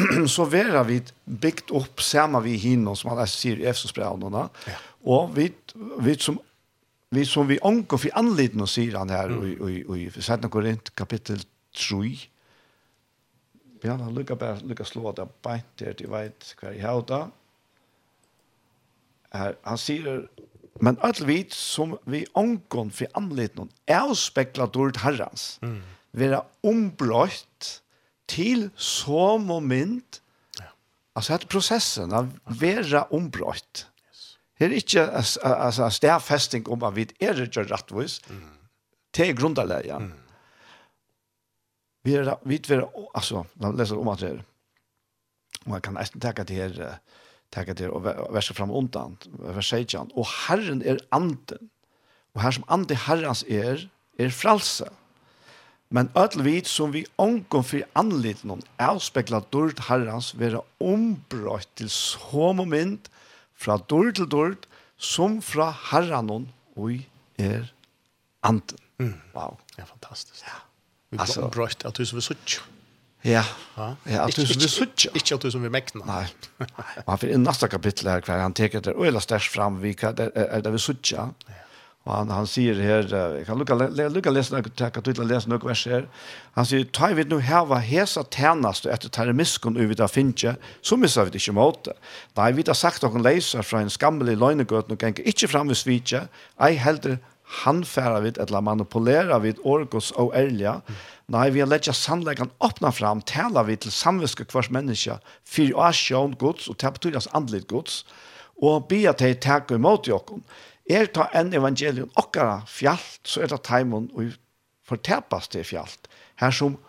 A: så vera vi bygd opp sammen vi hinner, som alle sier i Efsosbrevnene,
B: ja.
A: og vi, vi som vi som vi angår för anledning och säger han her och i och i för sen går det 3. Ja, han lukar bara lukar slå där på der det vet kvar i hauta. Här han säger Men alt vit som vi ångon for anledning er spekla dårlig herrens, mm. være ombrøtt til som og mynd,
B: ja.
A: altså at prosessen av være ombrøtt. yes. det er ikke altså, stedfesting om at vi er ikke rettvis, mm. til grunnleia. Mm. Vi er, vi er, altså, la oss lese om at det er, og jeg kan nesten tenke til her, uh, tackar till och versa fram undan vers 16 och Herren är anden och här som ande Herrens är är frälse men öll vit som vi onkon för anlit någon avspeglar dort herrans vara ombrott till så moment mynd fra dörr till dörr som fra Herren och är anden wow
B: ja fantastiskt. Ja. Vi blir ombrott att du så vi såg
A: Ja.
B: Ja,
A: att du som vi suttja.
B: Ikke at du som vill
A: mäkna. Nej. Och för i nästa kapittel her, hver han teker det öla stash fram vi kan det vi söka. Og han han säger här jeg kan lucka lucka läsa något ta kapitel lese något vers her. Han sier, ta vid nu här var hesa tärnast efter termiskon över där finnje, så missa vi det ikke mot. Nei, vi har sagt och läser fra en skammelig løgnegøt, och gänge ikke fram vid svitje. Ei helder han færa vid, eller manipulera vid orgos og ærlige, Nei, vi har lett sannleggen åpna fram, taler vi til samviske kvars menneske, for å sjøen gods, og til betyr andelig gods, og be at de takker imot i åkken. Er ta en evangelium okkara fjallt, så er det teimen og fortepas til fjallt. Her som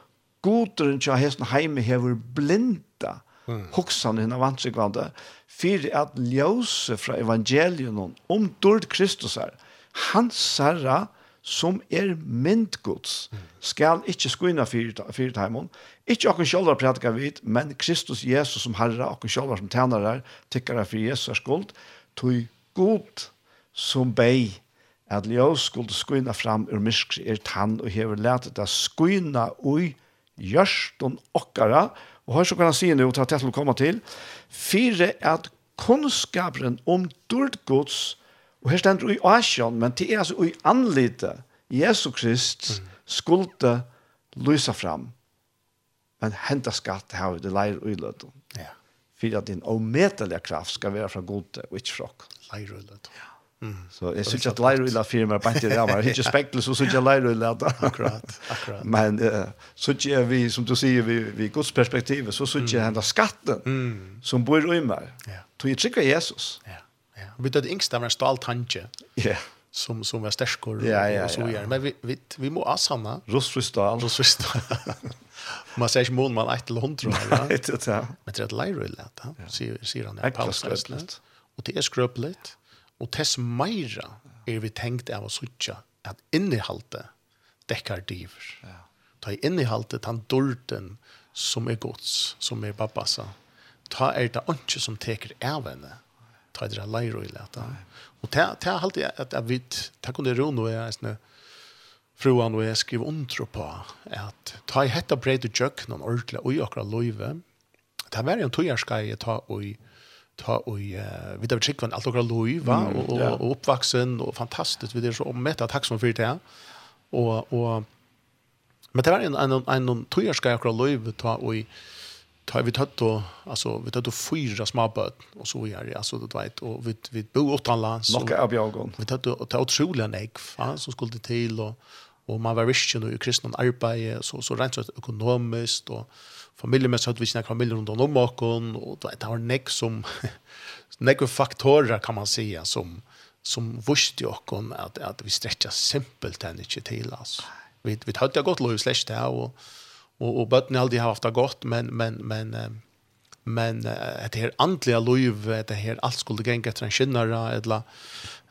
A: goderen til hesten heime hever blinda, mm. hoksan henne vansikvande, for at ljøse fra evangelium om dård Kristus er, hans herre, som er myndgods, skal ikke skuina fyrir taimon. Ikke okkur sjálfar prædika vid, men Kristus Jesus som herra, okkur sjálfar som tænare, tikkara fyrir Jesus skuld, tog god som bei, at ljós skuld skuina fram ur mysk er tann og hever letet det skuina ui gjørstun okkara, og hør så kan han si nu, til at til å komme til, fire at kunnskapren om dårdgods Og her stender i Asjon, men det er altså i anlite Jesu Krist skulde lysa fram. Men henta skatt her, det leir og uiløt.
B: Ja.
A: For at din omedelige kraft skal være fra gode og ikke fra ok.
B: Leir uiløt. Ja. Mm.
A: Så jeg synes at leir uiløt firmer bare ikke rammer. Jeg ikke spekler, så synes jeg leir og uiløt.
B: Akkurat, akkurat.
A: Men uh, så synes jeg vi, som du sier, vi, vi gods perspektiv, så synes jeg henta skatten mm. som bor i meg.
B: Ja.
A: Så jeg trykker Jesus.
B: Ja. Ja. Vi det yngsta var en stolt tanke.
A: Ja.
B: Som som var sterskor
A: ja, ja,
B: och så vidare. Men vi vi vi må asanna. Rosvistal. Rosvistal. man säger mån man ett långt tror
A: jag. Nej, det är.
B: Men det är lite lätt, va? Ser ser han där pausläst. Och det är skröpligt. Och tess meira är vi tänkt av att switcha att innehalte däckar diver. Ja. Ta innehalte han dorten som är gods, som är pappasa. Ta är det inte som teker även. Ja ta det leir og leta. Og ta ta halt at at vit ta kunde ro nu är snä fruan og jeg skriver under på at ta i hetta bredd och jök någon ordla i akkurat löve. Det var ju en tojarska jag ta och ta og uh, vi där chick var allt og, og,
A: och
B: og oppvaksen og fantastisk vi det så om takk som fyrir det og, og men det var en en en en tojarska akkurat löve ta och tar vi tatt och alltså vi tatt och fyra småböt och så gör det alltså det vet och vi vi bor utomlands
A: och av jagon
B: vi tatt och ta otroliga nägg va så skulle det till och och man var kristen och kristen arbete så så rent så ekonomiskt och familjemässigt hade vi sina familjer runt om och och det har nägg som nägg faktorer kan man säga som som visste jag kon att att vi sträcker simpelt än inte till alltså vi vi hade gått lov slash det och och och bötten alltid har haft det gott men men men men det här andliga liv det här allt skulle gå efter en skinnare eller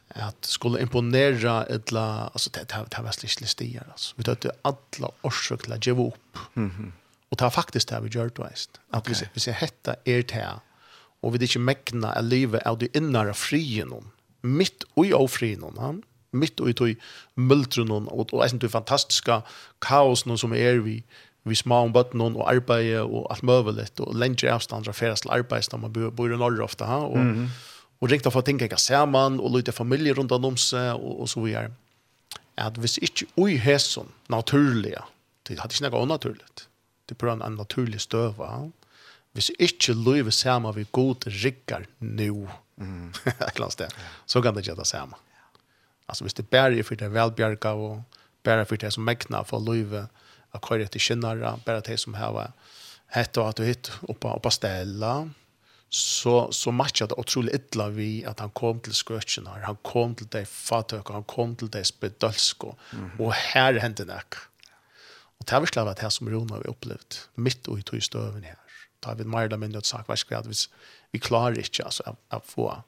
B: att skulle imponera eller alltså det det, det var sliskt listier alltså vi tog alla orsak till att ge upp mm och det var faktiskt det vi gör då visst att okay. vi ser hetta er det och vi det inte mäkna att leva av det innare frien mitt och av frien han mitt och i tog multron och och det är fantastiska kaos som är vi vi små om bøtt noen og arbeid og alt møvelet og lenge avstand fra ferie til arbeid, når man bor i Norge ofte, ha? og, mm -hmm. og ringte for å tenke ikke sammen, og lytte familie rundt om seg, og, og så videre. At hvis ikke ui hæsson naturlige, det hadde ikke noe naturligt, det er en naturlig støv, ha? hvis ikke lyve sammen vi god rikker nå, mm. et eller annet sted, så kan det ikke det sammen. Altså hvis det bare er for det velbjerga, og bare for det som megna for lyve, att köra till Kinnara bara det som här var hett och att du hitt uppa uppa ställa så så matchar det otroligt illa vi att han kom till skötcherna han kom till det fatök han kom till det spedalsko mm -hmm. och här hände det och det var det här som Rona vi upplevt mitt och i tog stöven här har vi mer eller mindre sagt vad ska vi vi klarar inte alltså att, att få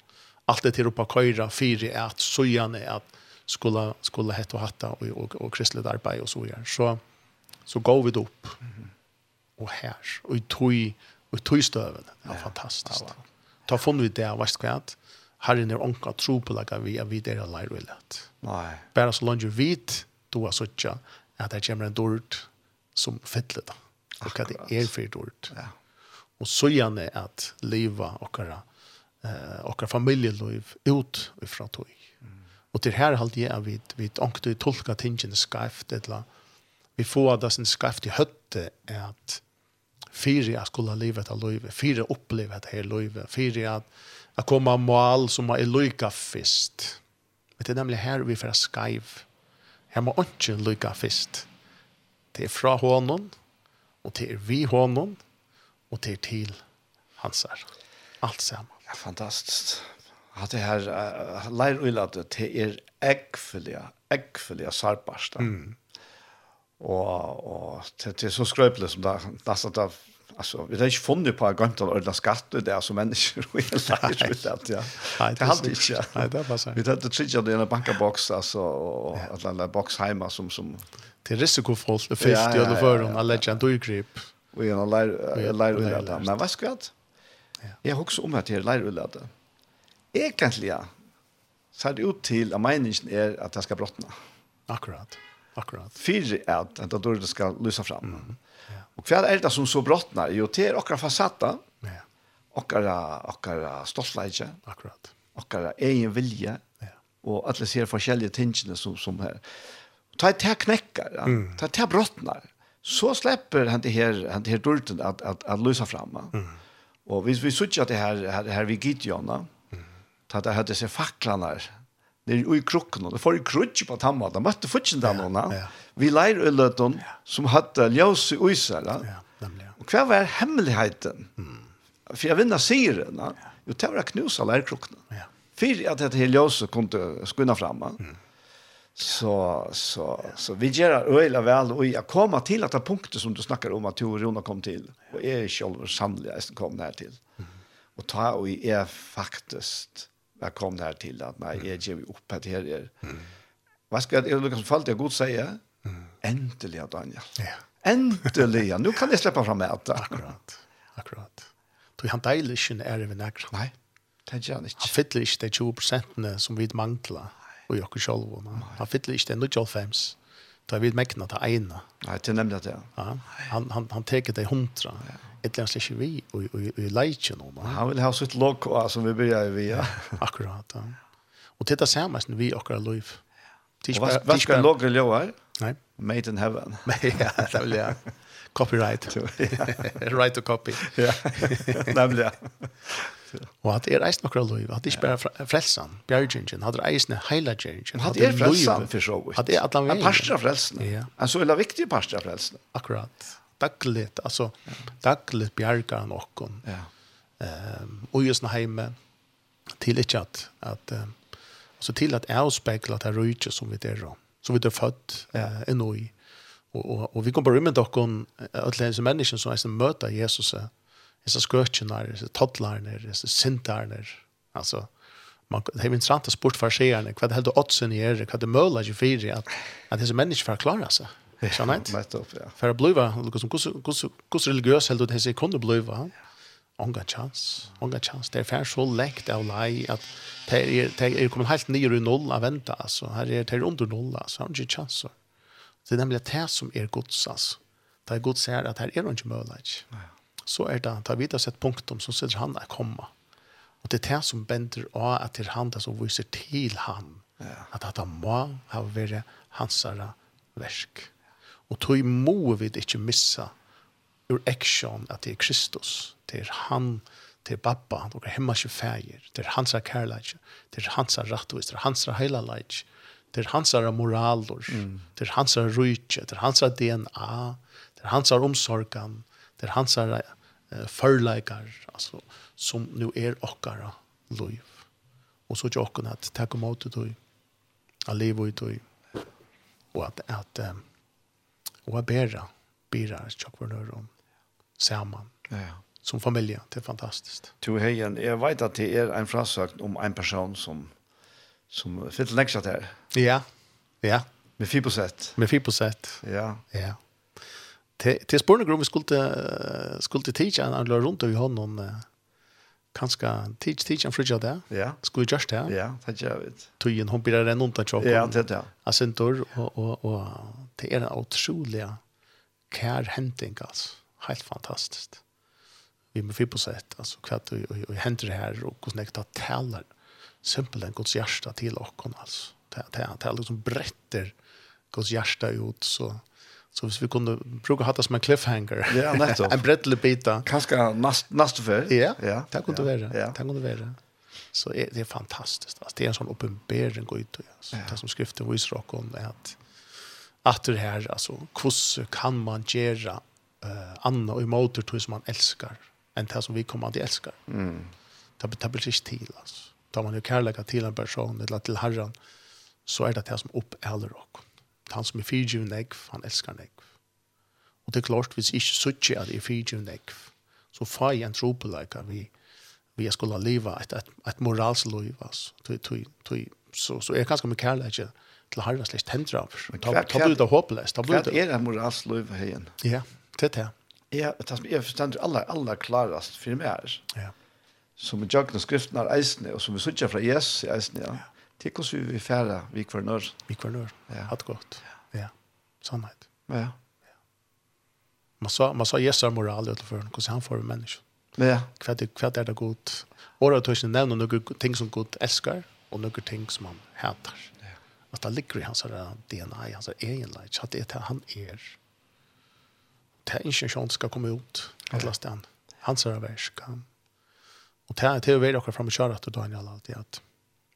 B: allt det till uppa köra fyra att sojan är att skulle skulle hetta och hatta och och, och kristligt arbete och så vidare. så så går vi det upp. Och här. Och i tog, och i tog stöven. Det var fantastiskt. Ta fond vi det, vart kvart. Herren är onka tro på laga vi är vid era lär
A: och. Nej.
B: Bara så långt vi vet, då är så att det kommer en dårt som fettlet. Och att det är för dårt.
A: Ja.
B: Och så gärna att leva och eh och familjeliv ut ifrån tog. Och till här halt jag vid vid ankt tolka tingen skaft eller vi får det sin skraft i høtte er at fire jeg skulle leve etter liv, fire oppleve etter här liv, fire at jeg kommer mål som er är lycka Men Det er nemlig her vi får skriv. Her må ikke lycka fest. Det er fra hånden, og det er vi hånden, og det er til hans her. Alt sammen.
A: Ja, fantastiskt. Att det här uh, lär ulat det är äggfulliga, äggfulliga sarparsta. Mm och och det är så skröpligt som det nästan där alltså vi har inte funnit på gång till skatt det där som människor och ut det ja.
B: Nej,
A: det hade inte.
B: Nej, det var så.
A: Vi hade trillat i en bankabox alltså och att alla box hemma som som
B: till risikofullt det
A: fick
B: det
A: under
B: för hon alla gent och grip.
A: Vi är lär lär
B: det
A: Men vad ska jag? Jag också om att det lär det. Egentligen så är det ut til at meningen är att det ska brottna.
B: Akkurat. Akkurat.
A: Fyre är att då dörren ska lysa fram. Mm. Ja. Och för är det som så brottnar ju till och fasatta.
B: Ja.
A: Och och stoltleje.
B: Akkurat.
A: Och egen vilje,
B: Ja.
A: Och alla ser forskjellige tingene som som här. Ta ta knäckar, ja. ta ta brottnar. Så släpper han det här han det här dörren att att att lösa fram. Mm. Och vi vi söker det här här, här vi Gideon. Mm. Ta det hade sig facklarna. Det är ju krocken och ju krutch på tamma. De måste futchen där någon. Vi lejer öllöton som hade ljus i isar.
B: Ja, nämligen.
A: Och kvar var hemligheten. Mm. För jag vinner syren. det. Jo, det var knusa lärkrocken.
B: Ja.
A: För att det här ljuset kunde skunna fram. Mm. Så så så vi gör öjla väl och jag kommer till att ta punkter som du snackar om att Torona kom till och är själva sannolikt kom där till. Och ta och är faktiskt jag kom där till att nej jag ger upp att här är vad ska jag Lucas fallt jag god säga äntligen Daniel
B: ja
A: äntligen nu kan jag släppa fram att
B: akkurat akkurat du han deilig ikke er det nek.
A: nej det er han
B: ikke.
A: Han
B: fyller ikke de 20 prosentene som vi mangler og jokker selv. Han fyller ikke de 95. Da er vi megnet til ene.
A: Nei, til nemlig det.
B: Ja. Han, han, han teker de hundra Ja ett läs inte vi och och och leitchen om.
A: Han vill ha sitt lock alltså vi börjar vi ja.
B: Akkurat. Ja. Och titta sammas när vi och våra
A: liv. Vad vad ska logga leva?
B: Nej.
A: Made in heaven.
B: ja, det vill jag. Copyright. right to copy.
A: Ja. Nämligen.
B: Og at er eisen akkurat loiv, at ikke bare frelsan, bjergjengjen, hadde eisen heilagengjen,
A: hadde er frelsen, for så vidt.
B: Hadde er at
A: han
B: vei.
A: En parster av frelsen.
B: Ja.
A: En så veldig viktig parster av frelsen.
B: Akkurat dagligt alltså dagligt bjärkar han
A: ja.
B: ehm och just när hemme till ett chat att um, alltså till att avspegla det här som vi det då som vi det fött eh äh, i och och och vi kommer rymma dock om att läsa människan som är möta Jesus så skörtjena så toddlarna så syndarna alltså man det är intressant att sport för sig när vad det helt oddsen är vad det möjligt för att att det så människor förklarar sig. Så nej.
A: Nettopp, ja.
B: För att bliva, Lucas, hur hur religiös helt det sig kunde bliva. Onga chans, onga chans. Det är fair så läkt av lie att det är det är kommer helt ner i noll att vänta alltså. Här är det under noll alltså. Har inte chans så. Det är nämligen det som är gods, alltså. Det är gods är att här är det inte möjligt. Ja. Så är det att vi sett punktum som sätter han att komma. Och det är det som bänder av att det är han som viser till han. Ja. Att han må ha varit hans verk. Og tog må vi ikke missa ur action at det er Kristus, det er han, det er babba, det er hemma ikke feir, det er hans kærleik, det er hans rattvis, det er hans heilaleik, det er hans moraler, det er hans rujtje, det er hans DNA, det er hans omsorgan, det er hans uh, förleikar, altså, som nu er okkara liv. Og så tjokken at takk om åtet og a liv og i tog, og at, at um, og er bedre bidrar tjokkvernører om sammen.
A: Ja, ja.
B: Som familie, det er fantastisk.
A: To heien, jeg vet at det er en frasøkt om en person som, som fyller nekst her.
B: Ja, ja.
A: Med fiposett.
B: Med fiposett.
A: Ja.
B: Ja. Til, til spørsmålet om vi skulle, skulle tidsja en annerledes rundt over hånden, kanske teach teach and fridge där.
A: Ja.
B: Skulle just där.
A: Ja, det gör vi.
B: Tog en hon blir den undan chock.
A: Ja, det där.
B: Asentor och och och det är en otrolig care hunting alltså. Helt fantastiskt. Vi med på sätt alltså kvart och och händer det här och hur snägt att tälla simpelt en Guds hjärta till och kon alltså. Det det det liksom brätter Guds hjärta ut så Så hvis vi kunde bruka det som en cliffhanger.
A: Ja, nettopp.
B: en brettelig bita.
A: Kanske nast, neste för.
B: Ja,
A: ja.
B: det kunne
A: ja,
B: være.
A: Ja.
B: Det kunne være. Så är, det er fantastiskt. Altså, det är en sån oppenbering gå ut. Alltså. Ja. Det som skriften viser och om är att att det här, alltså, hur kan man gjøre uh, anna och imot till som man älskar än det som vi kommer att älska.
A: Mm.
B: Det, det blir ikke til, altså. Da man jo kærlighet till en person eller till herren, så är det det som uppäller oss han som er fyrtjivn negv, han elskar negv. Og det er klart, hvis jeg ikke sutje at jeg er fyrtjivn negv, så får jeg en tro på tropeleika vi, vi skulle leva et, et, et moralsk liv, altså. Så, så er ganske mye kærleik til harva slik
A: tendra.
B: da blir det håpløst.
A: Hva er det moralsk liv heien?
B: Ja, det er det.
A: Ja, det som jeg forstår aller, aller klarast for meg er,
B: ja.
A: som i jøkken og skriftene er eisne, og som vi sutja fra Jesus i eisne, ja. ja Det kan vi fære vi kvar nør.
B: Vi kvar nør.
A: Ja.
B: Hatt godt. Ja. Sannhet.
A: Ja. ja.
B: Man sa, man sa Jesu er moral utenfor, hvordan han får mennesker.
A: Ja.
B: Hva er, hva er det godt? Året og tøysen nevner noen ting som godt elsker, og noen ting som han hatar. Ja. At det ligger i hans DNA, i hans egenleik, at det er han er. Det er ikke sånn skal komme ut, at last han. Hans er versk. Og det er til å være akkurat fremme kjøret, og Daniel alltid, at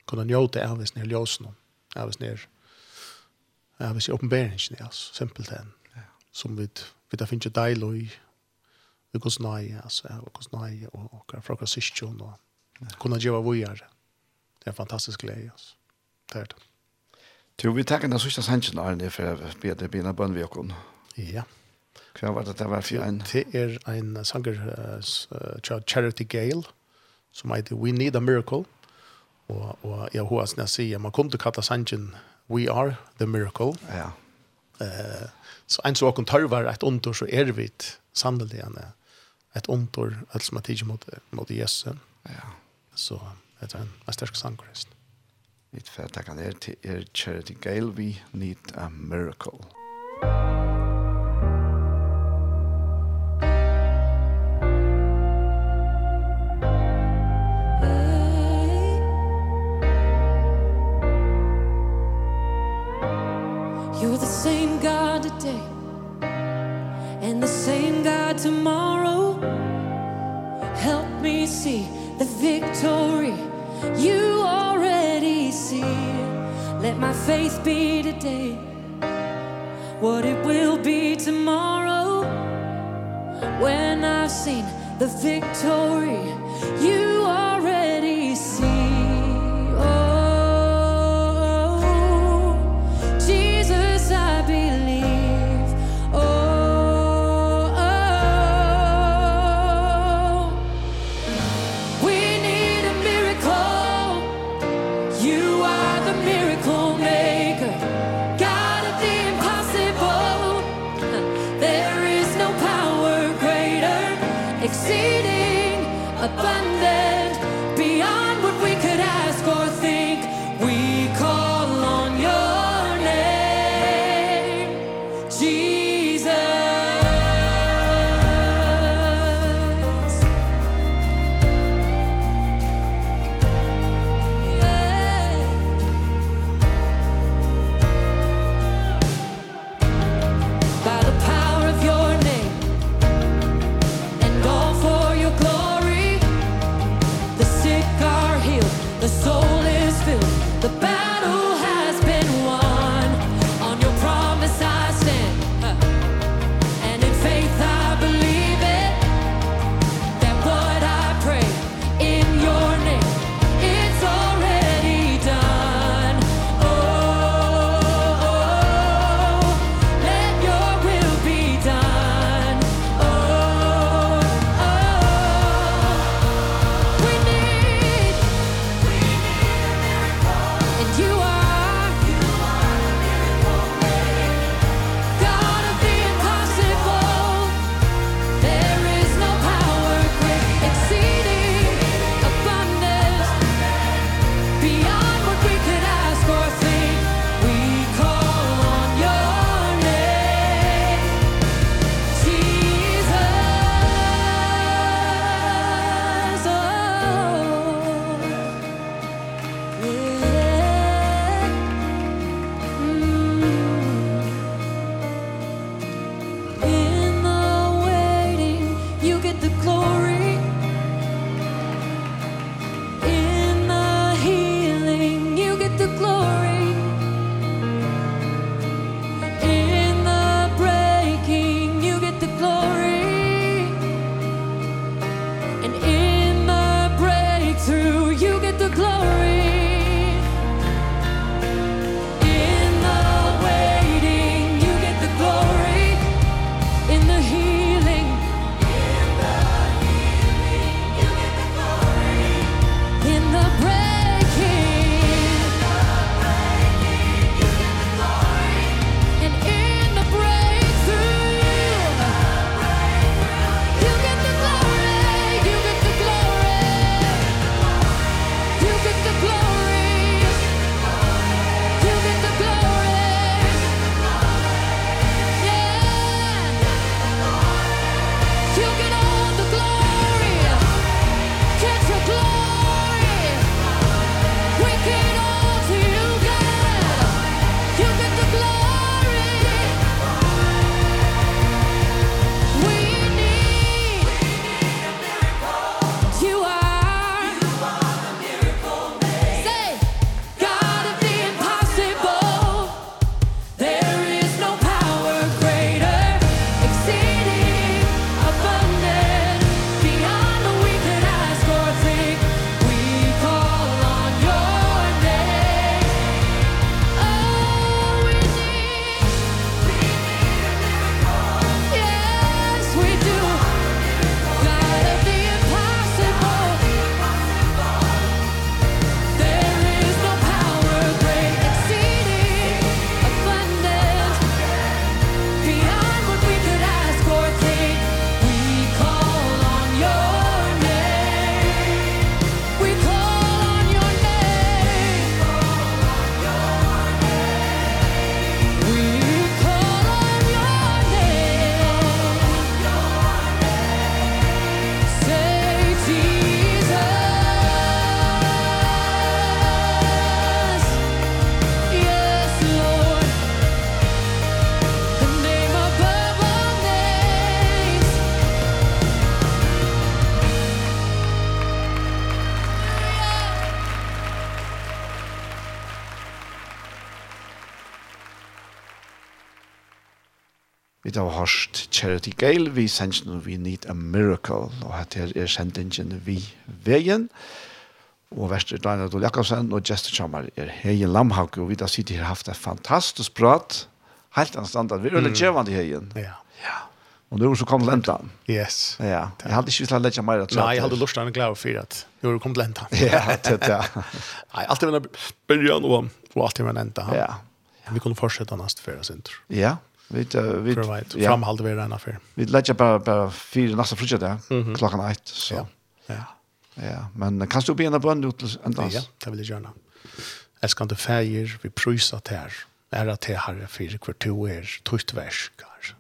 B: kunna njóta av hans nere ljósen, av hans nere, av hans oppenberingen, altså, simpelt enn, som vi, vi da finner deil og i, vi gos nøy, altså, og gos nøy, og, og, og fra krasistjon, og ja. kunna djeva vujar, det er fantastisk glede, altså, det er det.
A: Tror vi takker den sørste sannsyn, Arne, for jeg bedre bina bønn vi okkur.
B: Ja.
A: Hva var det det var for en?
B: Det er en sanger, uh, Charity Gale, som heter We Need a Miracle, og, Och och jag hoppas jeg sier, man kunne till sangen we are the miracle.
A: Ja.
B: Uh, så en som åkken tarvar et ontor så er vi sannelig sannolikt ett ontor som er tidlig mot mot Jesus.
A: Ja.
B: Så det er en en sterk stark
A: sankrist. Det fattar kan det är charity gale we need a miracle.
C: Thank. Let my faith be today. What it will be tomorrow. When I've seen the victory You
A: tid har hørt Charity Gale, vi sender We Need a Miracle, og her er sendingen vi veien. Og verster Daniel Dahl Jakobsen og Jester Kjammar er Heien Lamhauke, og vi da sitter her haft et fantastisk prat, helt anstandard, vi er veldig kjøvende Heien.
B: Ja.
A: Ja. Og nu så kom Lentan.
B: Yes.
A: Ja, jeg hadde ikke velat lägga mig att
B: Nej, jag hade lust att glad för att nu kom Lentan.
A: Ja, det ja.
B: Nei, allt det var början och og allt det var Lentan.
A: Ja.
B: Vi kunde fortsätta nästa förra sent.
A: Ja. Vi vi ja.
B: framhald vi den affär.
A: Vi lägger bara bara fyra nästa frukter där klockan 8 så.
B: Ja. Ja.
A: Ja, men kan du be en brand ut ända?
B: Ja, det vill jag gärna. Jag ska inte färger vi pröjsa här. Är att det här för kvartor trött väskar.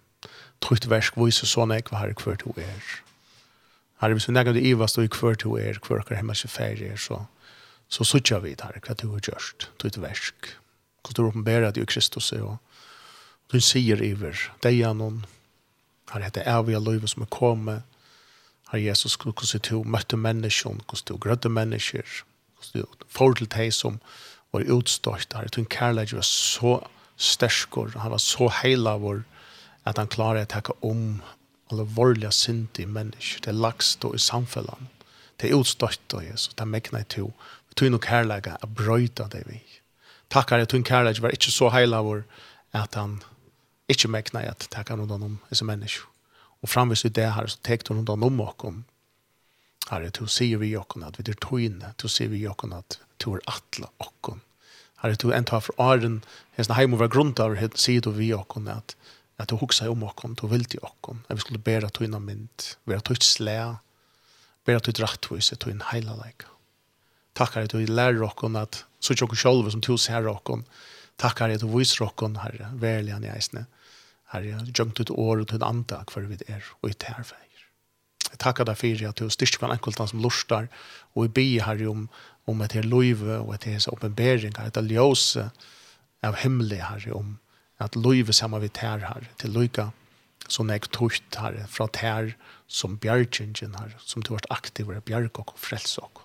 B: Trött väsk vad så såna jag har kvartor. Har vi så några det Eva står i kvartor kvarkar hemma så färger så så så kör vi där kvartor just trött väsk. Kultur uppenbara det ju Kristus är och Du sier iver, deg er noen, her er det evige livet som er kommet, her Jesus, hvordan du møtte mennesker, hvordan du grødde mennesker, hvordan du får til deg som var utstått, her du en kærlighet var så sterskor, han var så heila vår, at han klarer å takke om alle alvorliga synd i mennesker, det er lagst og i samfunnet, det er utstått og Jesus, det er megnet til, vi tog nok kærlighet, jeg brøyta det vi. Takkar, jeg tog en kærlighet var ikke så heila vår, at han ikke mekna at det kan noen om disse mennesker. Og framvis i det her, så tekte hun noen om oss. Herre, du sier vi oss at vi er tøyne, du sier vi oss at du er atle oss. Herre, du enda for åren, hans heim over grunnt av, sier du vi oss at at du hugsa om oss, du vil til oss. At vi skulle bæra tøyne mynd, bæra tøyt slæ, bæra tøyt rattvis, tøyn heila leik. Takkar herre, du lærer oss at, så tjokk sjolver som tu ser oss, takkar herre, du viser oss, herre, verlig han i eisne, Herre, gjemt ut år og til andre hver vi er og i tærfeier. Jeg takker deg for at du styrker hver enkelt som lurstar, og vi ber herre om, om et her løyve og et her oppenbering, et ljøse av himmelig herre om at løyve sammen vi tær herre, til løyga som jeg tøyt herre, fra tær som bjergjengjen herre, som du har vært aktiv og bjerg og frels og.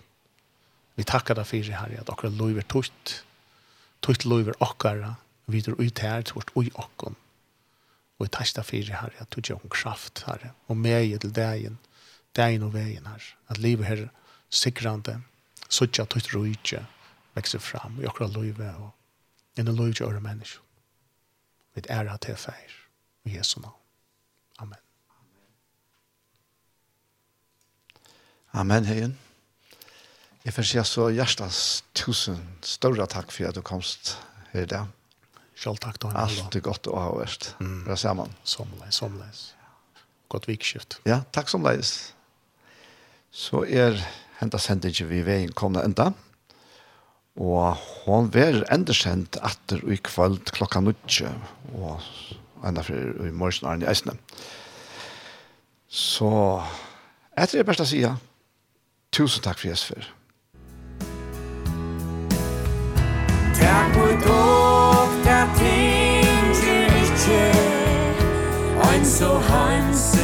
B: Vi takkar deg for herre at akkurat løyve tøyt, tøyt løyver akkara, videre ut her, tøyt ui akkon, Og jeg testa fyrir herre, at du gjør en kraft herre, og meg til dagen, dagen og veien her, At livet her sikrande, suttja tutt rujtje, vekse fram i okra løyve og en løyve til øre menneske. Vi æra til feir, i Jesu navn. Amen.
A: Amen, heien. Jeg får si så hjertens tusen større takk for at du komst her i dag.
B: Själv tack
A: Alt er godt å ha vært.
B: Mm.
A: Bra sammen.
B: Somleis, somleis. Godt vikskift.
A: Ja, tack somlejs. Så er henta sendingen vi veien komna enda. Og hon ver endersendt atter i kvöld klokka nutje. Og enda for i morgen er i eisne. Så etter det beste å si, tusen takk for Jesper. so hands